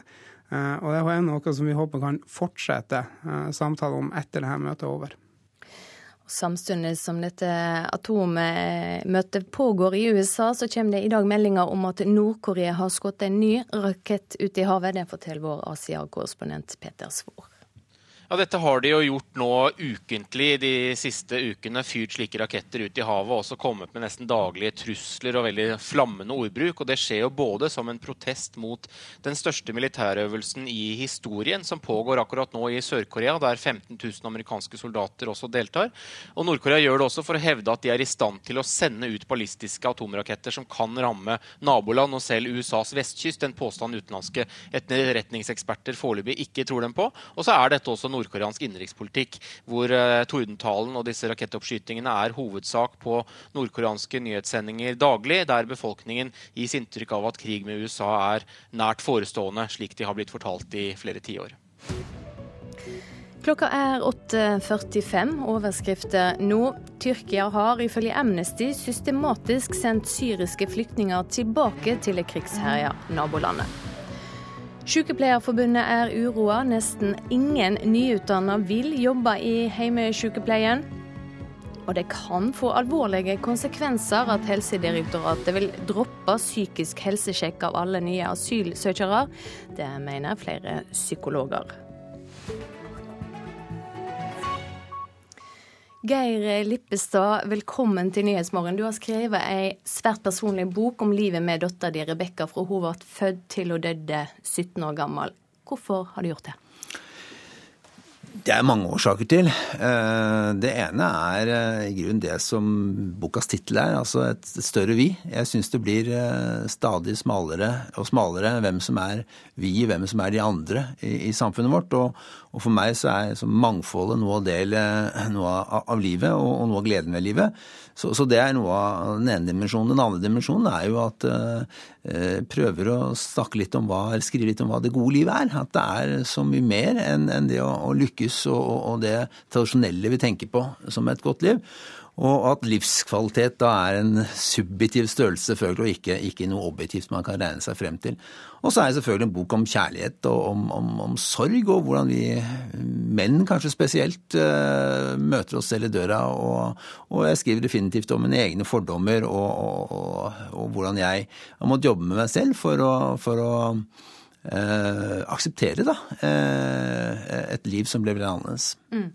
Uh, og det er noe som vi håper kan fortsette samtalen samtale om etter dette møtet er over. Samtidig som dette atommøtet pågår i USA, så kommer det i dag meldinger om at Nord-Korea har skutt en ny rakett ut i havet. Det forteller vår Asia-korrespondent Peter Svor. Ja, Dette har de jo gjort nå ukentlig de siste ukene. Fyrt slike raketter ut i havet og også kommet med nesten daglige trusler og veldig flammende ordbruk. og Det skjer jo både som en protest mot den største militærøvelsen i historien, som pågår akkurat nå i Sør-Korea, der 15 000 amerikanske soldater også deltar. Og Nord-Korea gjør det også for å hevde at de er i stand til å sende ut ballistiske atomraketter som kan ramme naboland og selv USAs vestkyst. En påstand utenlandske etterretningseksperter foreløpig ikke tror dem på. Og så er dette også nordkoreansk innenrikspolitikk, hvor uh, tordentalen og disse rakettoppskytingene er hovedsak på nordkoreanske nyhetssendinger daglig, der befolkningen gis inntrykk av at krig med USA er nært forestående, slik de har blitt fortalt i flere tiår. Klokka er 8.45. Overskrifter nå. Tyrkia har ifølge Amnesty systematisk sendt syriske flyktninger tilbake til det krigsherja nabolandet. Sykepleierforbundet er uroa. Nesten ingen nyutdanna vil jobbe i heimesykepleien. Og det kan få alvorlige konsekvenser at Helsedirektoratet vil droppe psykisk helsesjekk av alle nye asylsøkere. Det mener flere psykologer. Geir Lippestad, velkommen til Nyhetsmorgen. Du har skrevet ei svært personlig bok om livet med dattera di Rebekka fra hun ble født til hun døde 17 år gammel. Hvorfor har du gjort det? Det er mange årsaker til. Eh, det ene er eh, i grunnen det som bokas tittel er, altså et større vi. Jeg syns det blir eh, stadig smalere og smalere hvem som er vi, hvem som er de andre i, i samfunnet vårt. Og, og, for meg så er mangfoldet noe av, del, noe av livet og, og, noe av gleden ved livet. Så, så, det er noe av den ene dimensjonen. Den andre dimensjonen er jo at eh, prøver å snakke litt om hva, skrive litt om hva det gode livet er. At det er så mye mer enn, enn det å, å lykkes og, og, det tradisjonelle vi tenker på som et godt liv. Og at livskvalitet da er en subjektiv størrelse, selvfølgelig, og ikke, ikke, noe objektivt man kan regne seg frem til. Og så er det selvfølgelig en bok om kjærlighet og om, om, om sorg, og hvordan vi menn kanskje spesielt uh, møter oss selv i døra. Og, og, jeg skriver definitivt om mine egne fordommer og, og, og hvordan jeg har måttet jobbe med meg selv for å, for å eh, akseptere da, eh, et liv som ble veldig annerledes. Mm.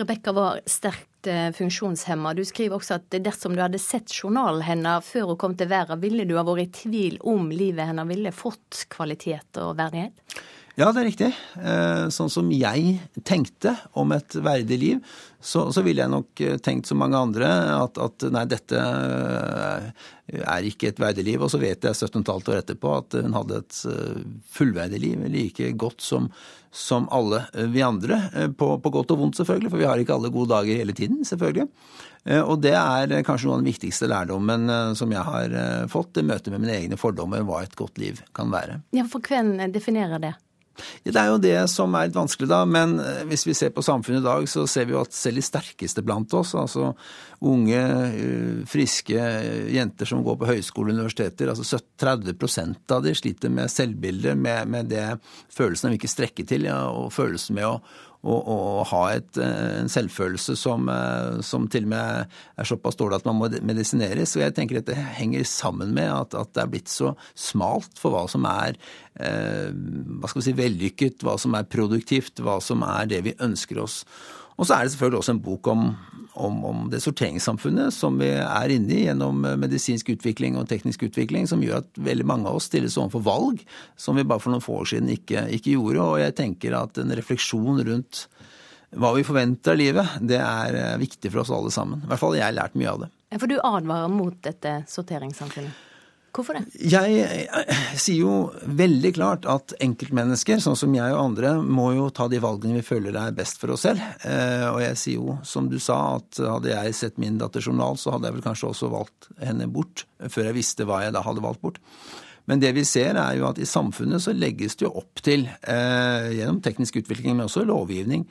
Rebekka var sterkt eh, funksjonshemma. Du skriver også at dersom du hadde sett journalen hennes før hun kom til verden, ville du ha vært i tvil om livet hennes ville fått kvalitet og verdighet? Ja, det er riktig. Eh, sånn som jeg tenkte om et verdig liv, så, så ville jeg nok eh, tenkt som mange andre at, at, nei, dette eh, er ikke et verdig liv. Og så vet jeg 17,5 år etterpå at hun hadde et fullverdig liv, like godt som, som alle vi andre. På, på, godt og vondt, selvfølgelig, for vi har ikke alle gode dager hele tiden, selvfølgelig. Og det er kanskje noe av den viktigste lærdommen som jeg har fått Det møtet med mine egne fordommer, hva et godt liv kan være. Ja, For hvem definerer det? Ja, det er jo det som er litt vanskelig, da. Men eh, hvis vi ser på samfunnet i dag, så ser vi jo at selv de sterkeste blant oss, altså unge, eh, friske jenter som går på høyskole og universiteter, altså 30% av de sliter med selvbildet, med, med det følelsen av ikke strekke til, ja, og følelsen med å, og, og ha et, eh, en selvfølelse som, eh, som, til og med er såpass dårlig at man må medisineres. Og jeg tenker at det henger sammen med at, at det er blitt så smalt for hva som er eh, hva skal vi si, vellykket, hva som er produktivt, hva som er det vi ønsker oss. Og så er det selvfølgelig også en bok om, om, om, det sorteringssamfunnet som vi er inne i gjennom medisinsk utvikling og teknisk utvikling, som gjør at veldig mange av oss stilles overfor valg som vi bare for noen få år siden ikke, ikke gjorde. Og jeg tenker at en refleksjon rundt hva vi forventer av livet, det er viktig for oss alle sammen. I hvert fall har jeg lært mye av det. For du advarer mot dette sorteringssamfunnet? Hvorfor det? Jeg, jeg, sier jo veldig klart at enkeltmennesker, sånn som jeg og andre, må jo ta de valgene vi føler er best for oss selv. Eh, og jeg sier jo, som du sa, at hadde jeg sett min datters journal, så hadde jeg vel kanskje også valgt henne bort, før jeg visste hva jeg da hadde valgt bort. Men det vi ser er jo at i samfunnet så legges det jo opp til, eh, gjennom teknisk utvikling, men også lovgivning,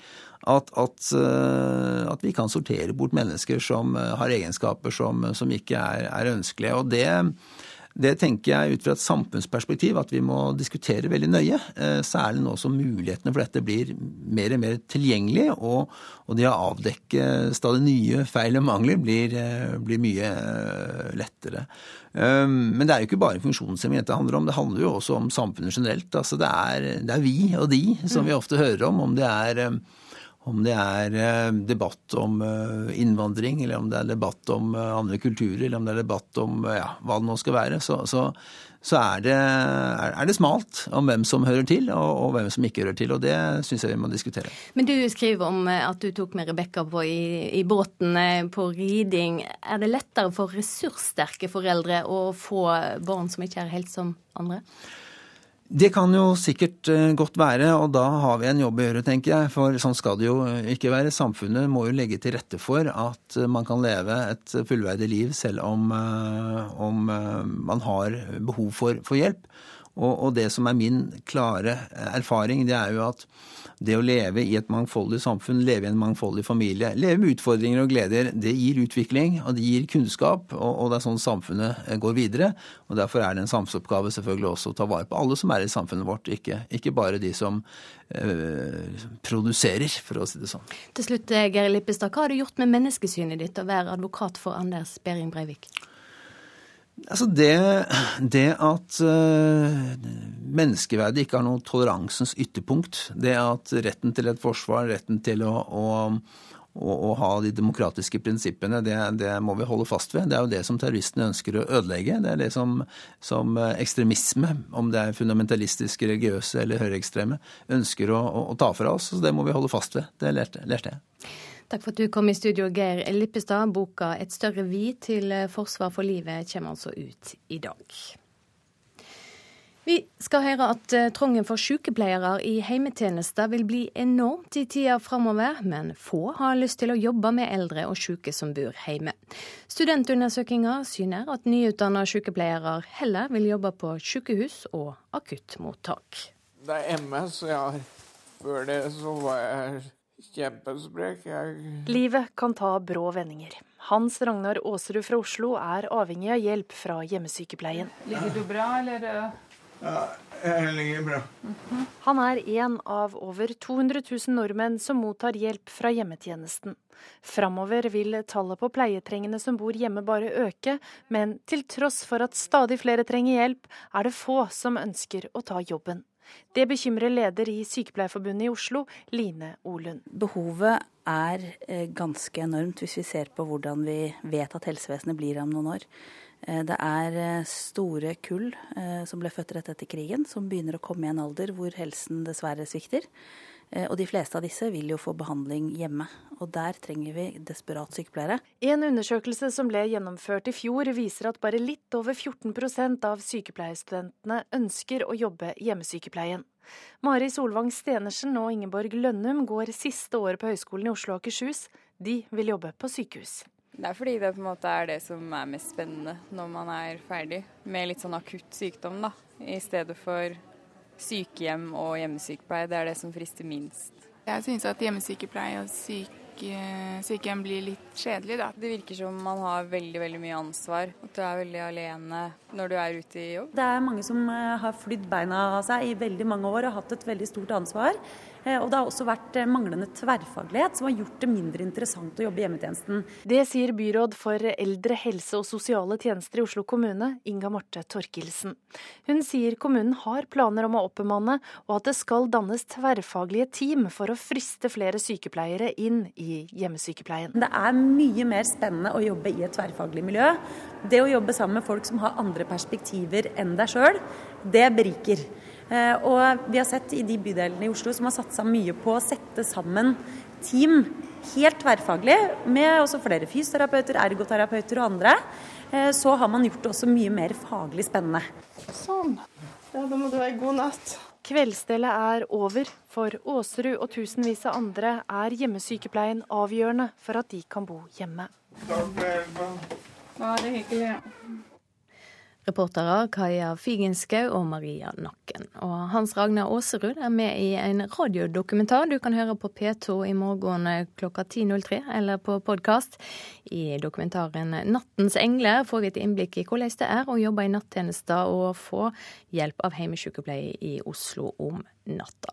at, at, uh, at, vi kan sortere bort mennesker som uh, har egenskaper som, som ikke er, er ønskelige. Og det, det tenker jeg ut fra et samfunnsperspektiv at vi må diskutere veldig nøye. Eh, særlig nå som mulighetene for dette blir mer og mer tilgjengelige, og, og det å avdekke stadig nye feil og mangler blir, eh, blir mye eh, lettere. Men det er jo ikke bare funksjonshemming dette handler om, det handler jo også om samfunnet generelt. Altså det, er, det er vi og de som vi ofte hører om, om det er om det er debatt om innvandring, eller om det er debatt om andre kulturer, eller om det er debatt om ja, hva det nå skal være, så, så, så er, det, er, det, smalt om hvem som hører til, og, og hvem som ikke hører til. Og det syns jeg vi må diskutere. Men du skriver om at du tok med Rebekka i, i, båten på riding. Er det lettere for ressurssterke foreldre å få barn som ikke er helt som andre? Det kan jo sikkert eh, godt være, og da har vi en jobb å gjøre, tenker jeg. For sånn skal det jo ikke være. Samfunnet må jo legge til rette for at eh, man kan leve et fullverdig liv selv om, eh, om man har behov for, for hjelp. Og, og, det som er min klare erfaring, det er jo at det å leve i et mangfoldig samfunn, leve i en mangfoldig familie, leve med utfordringer og gleder, det gir utvikling, og det gir kunnskap, og, og det er sånn samfunnet eh, går videre. Og Derfor er det en samfunnsoppgave selvfølgelig også å ta vare på alle som er i samfunnet vårt, ikke, ikke bare de som øh, produserer, for å si det sånn. Til slutt, eh, Geir Lippestad, hva har du gjort med menneskesynet ditt å være advokat for Anders Behring Breivik? Altså det, det at uh, menneskeverdet ikke har noe toleransens ytterpunkt, det at retten til et forsvar, retten til å, å, å, ha de demokratiske prinsippene, det, det, må vi holde fast ved. Det er jo det som terroristene ønsker å ødelegge. Det er det som, som ekstremisme, om det er fundamentalistiske, religiøse eller høyreekstreme, ønsker å, ta fra oss. Så det må vi holde fast ved. Det lærte jeg. Takk for at du kom i studio, Geir Lippestad. Boka 'Et større vi til forsvar for livet' kommer altså ut i dag. Vi skal høre at eh, trangen for sykepleiere i heimetjenester vil bli enormt i tida framover, men få har lyst til å jobbe med eldre og syke som bor hjemme. Studentundersøkelser syner at nyutdanna sykepleiere heller vil jobbe på sykehus og akuttmottak. Det er MS har. Før det så var jeg Kjempesprek. Jeg... Livet kan ta brå vendinger. Hans Ragnar Aasrud fra Oslo er avhengig av hjelp fra hjemmesykepleien. Ligger du bra, eller? Ja, jeg ligger bra. Mm -hmm. Han er en av over 200 000 nordmenn som mottar hjelp fra hjemmetjenesten. Framover vil tallet på pleietrengende som bor hjemme bare øke, men til tross for at stadig flere trenger hjelp, er det få som ønsker å ta jobben. Det bekymrer leder i Sykepleierforbundet i Oslo, Line Olund. Behovet er eh, ganske enormt hvis vi ser på hvordan vi vet at helsevesenet blir om noen år. Eh, det er eh, store kull som ble født rett etter krigen, som begynner å komme i en alder hvor helsen dessverre svikter. Eh, og de fleste av disse vil jo få behandling hjemme. Og der trenger vi desperat sykepleiere. En undersøkelse som ble gjennomført i fjor viser at bare litt over 14% av sykepleierstudentene ønsker å jobbe hjemmesykepleien. Mari Solvang Stenersen og Ingeborg Lønnum går siste året på Høgskolen i Oslo og Akershus. De vil jobbe på sykehus. Det er fordi det på en måte er det som er mest spennende når man er ferdig med litt sånn akutt sykdom, da. I stedet for sykehjem og hjemmesykepleie. Det er det som frister minst. Jeg synes at hjemmesykepleie og syke, sykehjem blir litt kjedelig, da. Det virker som man har veldig veldig mye ansvar. At du er veldig alene når du er ute i jobb. Det er mange som eh, har flydd beina av seg i veldig mange år og hatt et veldig stort ansvar. Eh, og det har også vært eh, manglende tverrfaglighet som har gjort det mindre interessant å jobbe i hjemmetjenesten. Det sier byråd for eldre, helse og sosiale tjenester i Oslo kommune, Inga Marte Torkelsen. Hun sier kommunen har planer om å oppbemanne, og at det skal dannes tverrfaglige team for å friste flere sykepleiere inn i hjemmesykepleien. Det er mye mer spennende å jobbe i et tverrfaglig miljø. Det å jobbe sammen med folk som har andre perspektiver enn deg sjøl, det beriker. Eh, og vi har sett i de bydelene i Oslo som har satsa mye på å sette sammen team helt tverrfaglig, med også flere fysioterapeuter, ergoterapeuter og andre, eh, så har man gjort det også mye mer faglig spennende. Sånn. Ja, da må du ha en god natt. Kveldsstellet er over. For Åserud og tusenvis av andre er hjemmesykepleien avgjørende for at de kan bo hjemme. Takk er Bare hyggelig. Reportere Kaja Figenschou og Maria Nakken. Og Hans Ragnar Aaserud er med i en radiodokumentar du kan høre på P2 i morgen klokka 10.03 eller på podkast. I dokumentaren 'Nattens engler' får vi et innblikk i hvordan det er å jobbe i nattjenester og få hjelp av heimesykepleie i Oslo om natta.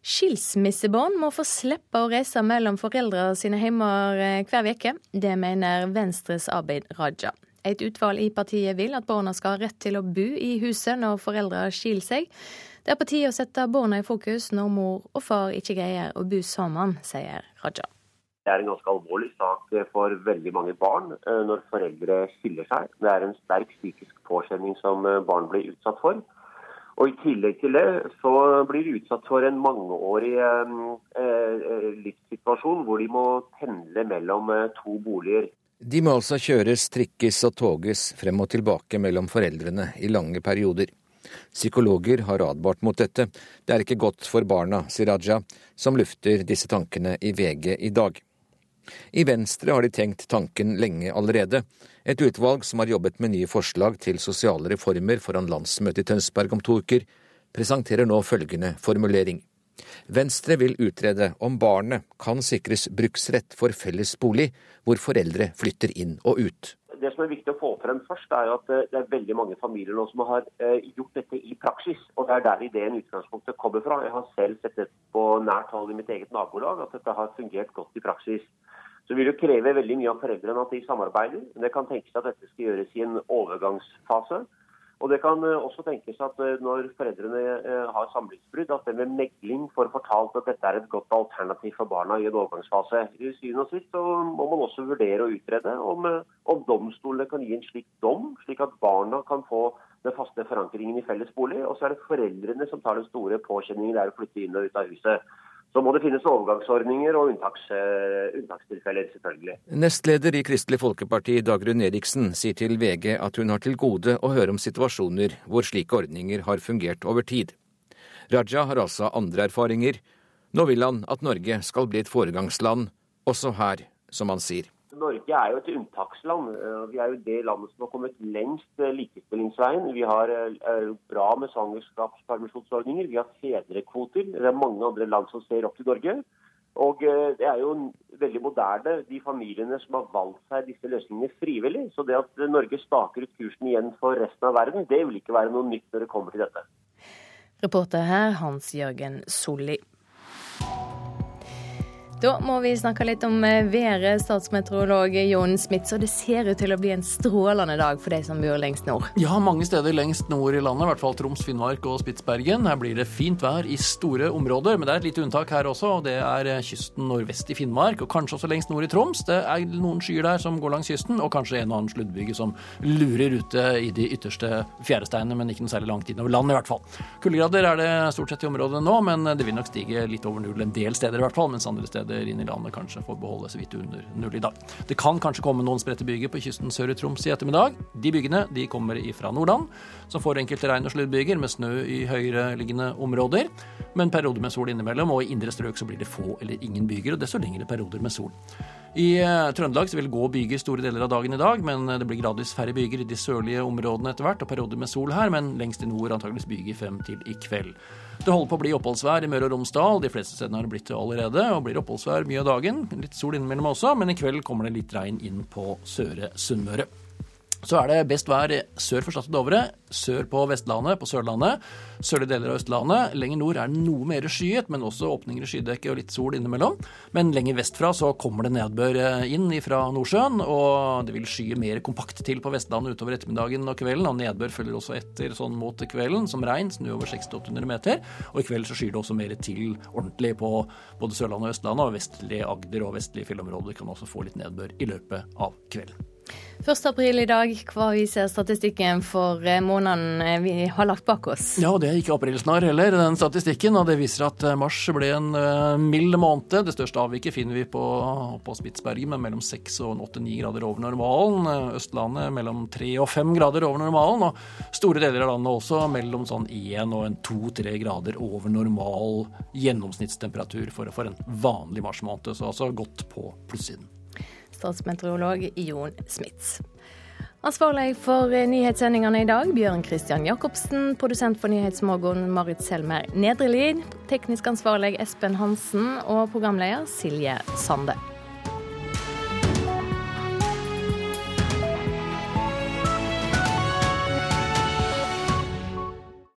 Skilsmissebarn må få slippe å reise mellom foreldre sine hjemmer hver uke. Det mener Venstres Abid Raja. Et utvalg i partiet vil at barna skal ha rett til å bo i huset når foreldre skiller seg. Det er på tide å sette barna i fokus når mor og far ikke greier å bo sammen, sier Raja. Det er en ganske alvorlig sak for veldig mange barn eh, når foreldre skiller seg. Det er en sterk psykisk påkjenning som eh, barn blir utsatt for. Og I tillegg til det så blir de utsatt for en mangeårig eh, eh livssituasjon hvor de må pendle mellom to boliger. De må altså kjøres, trikkes og toges frem og tilbake mellom foreldrene i lange perioder. Psykologer har advart mot dette. Det er ikke godt for barna, sier Raja, som lufter disse tankene i VG i dag. I Venstre har de tenkt tanken lenge allerede. Et utvalg som har jobbet med nye forslag til sosiale reformer foran landsmøtet i Tønsberg om to uker, presenterer nå følgende formulering. Venstre vil utrede om barnet kan sikres bruksrett for felles bolig, hvor foreldre flytter inn og ut det som er viktig å få frem først, er at eh, det er veldig mange familier nå som har eh, gjort dette i praksis. Og det er der ideen utgangspunktet kommer fra. Jeg har selv sett det på nært hold i mitt eget nabolag, at dette har fungert godt i praksis. Så vil det kreve veldig mye av foreldrene at de samarbeider. Men det kan tenkes at dette skal gjøres i en overgangsfase. Og Det kan eh, også tenkes at eh, når foreldrene eh, har samlivsbrudd, at det med megling får fortalt at dette er et godt alternativ for barna i en overgangsfase. I syvende og sist må man også vurdere og utrede om, om domstolene kan gi en slik dom, slik at barna kan få den faste forankringen i felles bolig. Og så er det foreldrene som tar den store påkjenningen det er å flytte inn og ut av huset. Så må det finnes overgangsordninger og unntaks, uh, unntakstilfeller, selvfølgelig. Nestleder i Kristelig Folkeparti, Dagrun Eriksen, sier til VG at hun har til gode å høre om situasjoner hvor slike ordninger har fungert over tid. Raja har altså andre erfaringer. Nå vil han at Norge skal bli et foregangsland, også her, som han sier. Norge er jo et unntaksland. Eh, vi er jo det landet som har kommet lengst eh, likestillingsveien. Vi har eh, bra med svangerskapspermisjonsordninger. Vi har fedrekvoter. Det er mange andre land som ser opp til Norge. Og det er jo veldig moderne, de familiene som har valgt seg disse løsningene frivillig. Så det at Norge staker ut kursen igjen for resten av verden, det vil ikke være noe nytt når det kommer til dette. Reporter her Hans Jørgen Solli. Da må vi snakke litt om eh, været. Statsmeteorolog Jon Smith. Så det ser ut til å bli en strålende dag for de som bor lengst nord? Ja, mange steder lengst nord i landet. I hvert fall Troms, Finnmark og Spitsbergen. Her blir det fint vær i store områder. Men det er et lite unntak her også, og det er eh, kysten nordvest i Finnmark. Og kanskje også lengst nord i Troms. Det er noen skyer der som går langs kysten, og kanskje en og annen sluddbyge som lurer ute i de ytterste fjæresteinene, men ikke noe særlig langt innover landet i hvert fall. Kuldegrader er det stort sett i området nå, men det vil nok stige litt over null en del steder i hvert fall, mens andre steder steder inn i landet kanskje får beholde så vidt under null i dag. Det kan kanskje komme noen spredte byger på kysten sør i Troms i ettermiddag. De bygene de kommer fra Nordland, som får enkelte regn- og sluddbyger med snø i høyereliggende områder. Men perioder med sol innimellom, og i indre strøk så blir det få eller ingen byger, og desto lengre perioder med sol. I uh, Trøndelag så vil det gå byger store deler av dagen i dag, men eh, det blir gradvis færre byger i de sørlige områdene etter hvert, og perioder med sol her, men lengst i nord antageligvis byger frem til i kveld. Det holder på å bli oppholdsvær i Møre og Romsdal. De fleste stedene har det blitt det allerede. Og blir oppholdsvær mye av dagen. Litt sol innimellom også, men i kveld kommer det litt regn inn på Søre Sunnmøre. Så er det best vær sør for Stad Dovre, sør på Vestlandet, på Sørlandet, sørlige deler av Østlandet. Lenger nord er det noe mer skyet, men også åpninger i skydekket og litt sol innimellom. Men lenger vestfra så kommer det nedbør eh, inn fra Nordsjøen, og det vil skye mer kompakt til på Vestlandet utover ettermiddagen og kvelden. Og nedbør følger også etter sånn mot kvelden, som regn, snø over 600-800 meter. Og i kveld så skyr det også mer til ordentlig på både Sørlandet og Østlandet, og vestlig Agder og vestlige fjellområder kan også få litt nedbør i løpet av kvelden. 1. april i dag, hva viser statistikken for eh, måneden eh, vi har lagt bak oss? Ja, det er ikke aprilsnarr heller, den statistikken. Og det viser at eh, mars ble en mild måned. Det største avviket finner vi på, på Spitsbergen med mellom 6 og 8-9 grader over normalen. Østlandet mellom 3 og 5 grader over normalen. Og store deler av landet også mellom sånn 1 og 2-3 grader over normal gjennomsnittstemperatur for, for en vanlig marsmåned. Så altså godt på plussiden statsmeteorolog Jon Smits. Ansvarlig for nyhetssendingene i dag, Bjørn Christian Jacobsen. Produsent for Nyhetsmorgen, Marit Selmer Nedrelid. Teknisk ansvarlig, Espen Hansen. Og programleder, Silje Sande.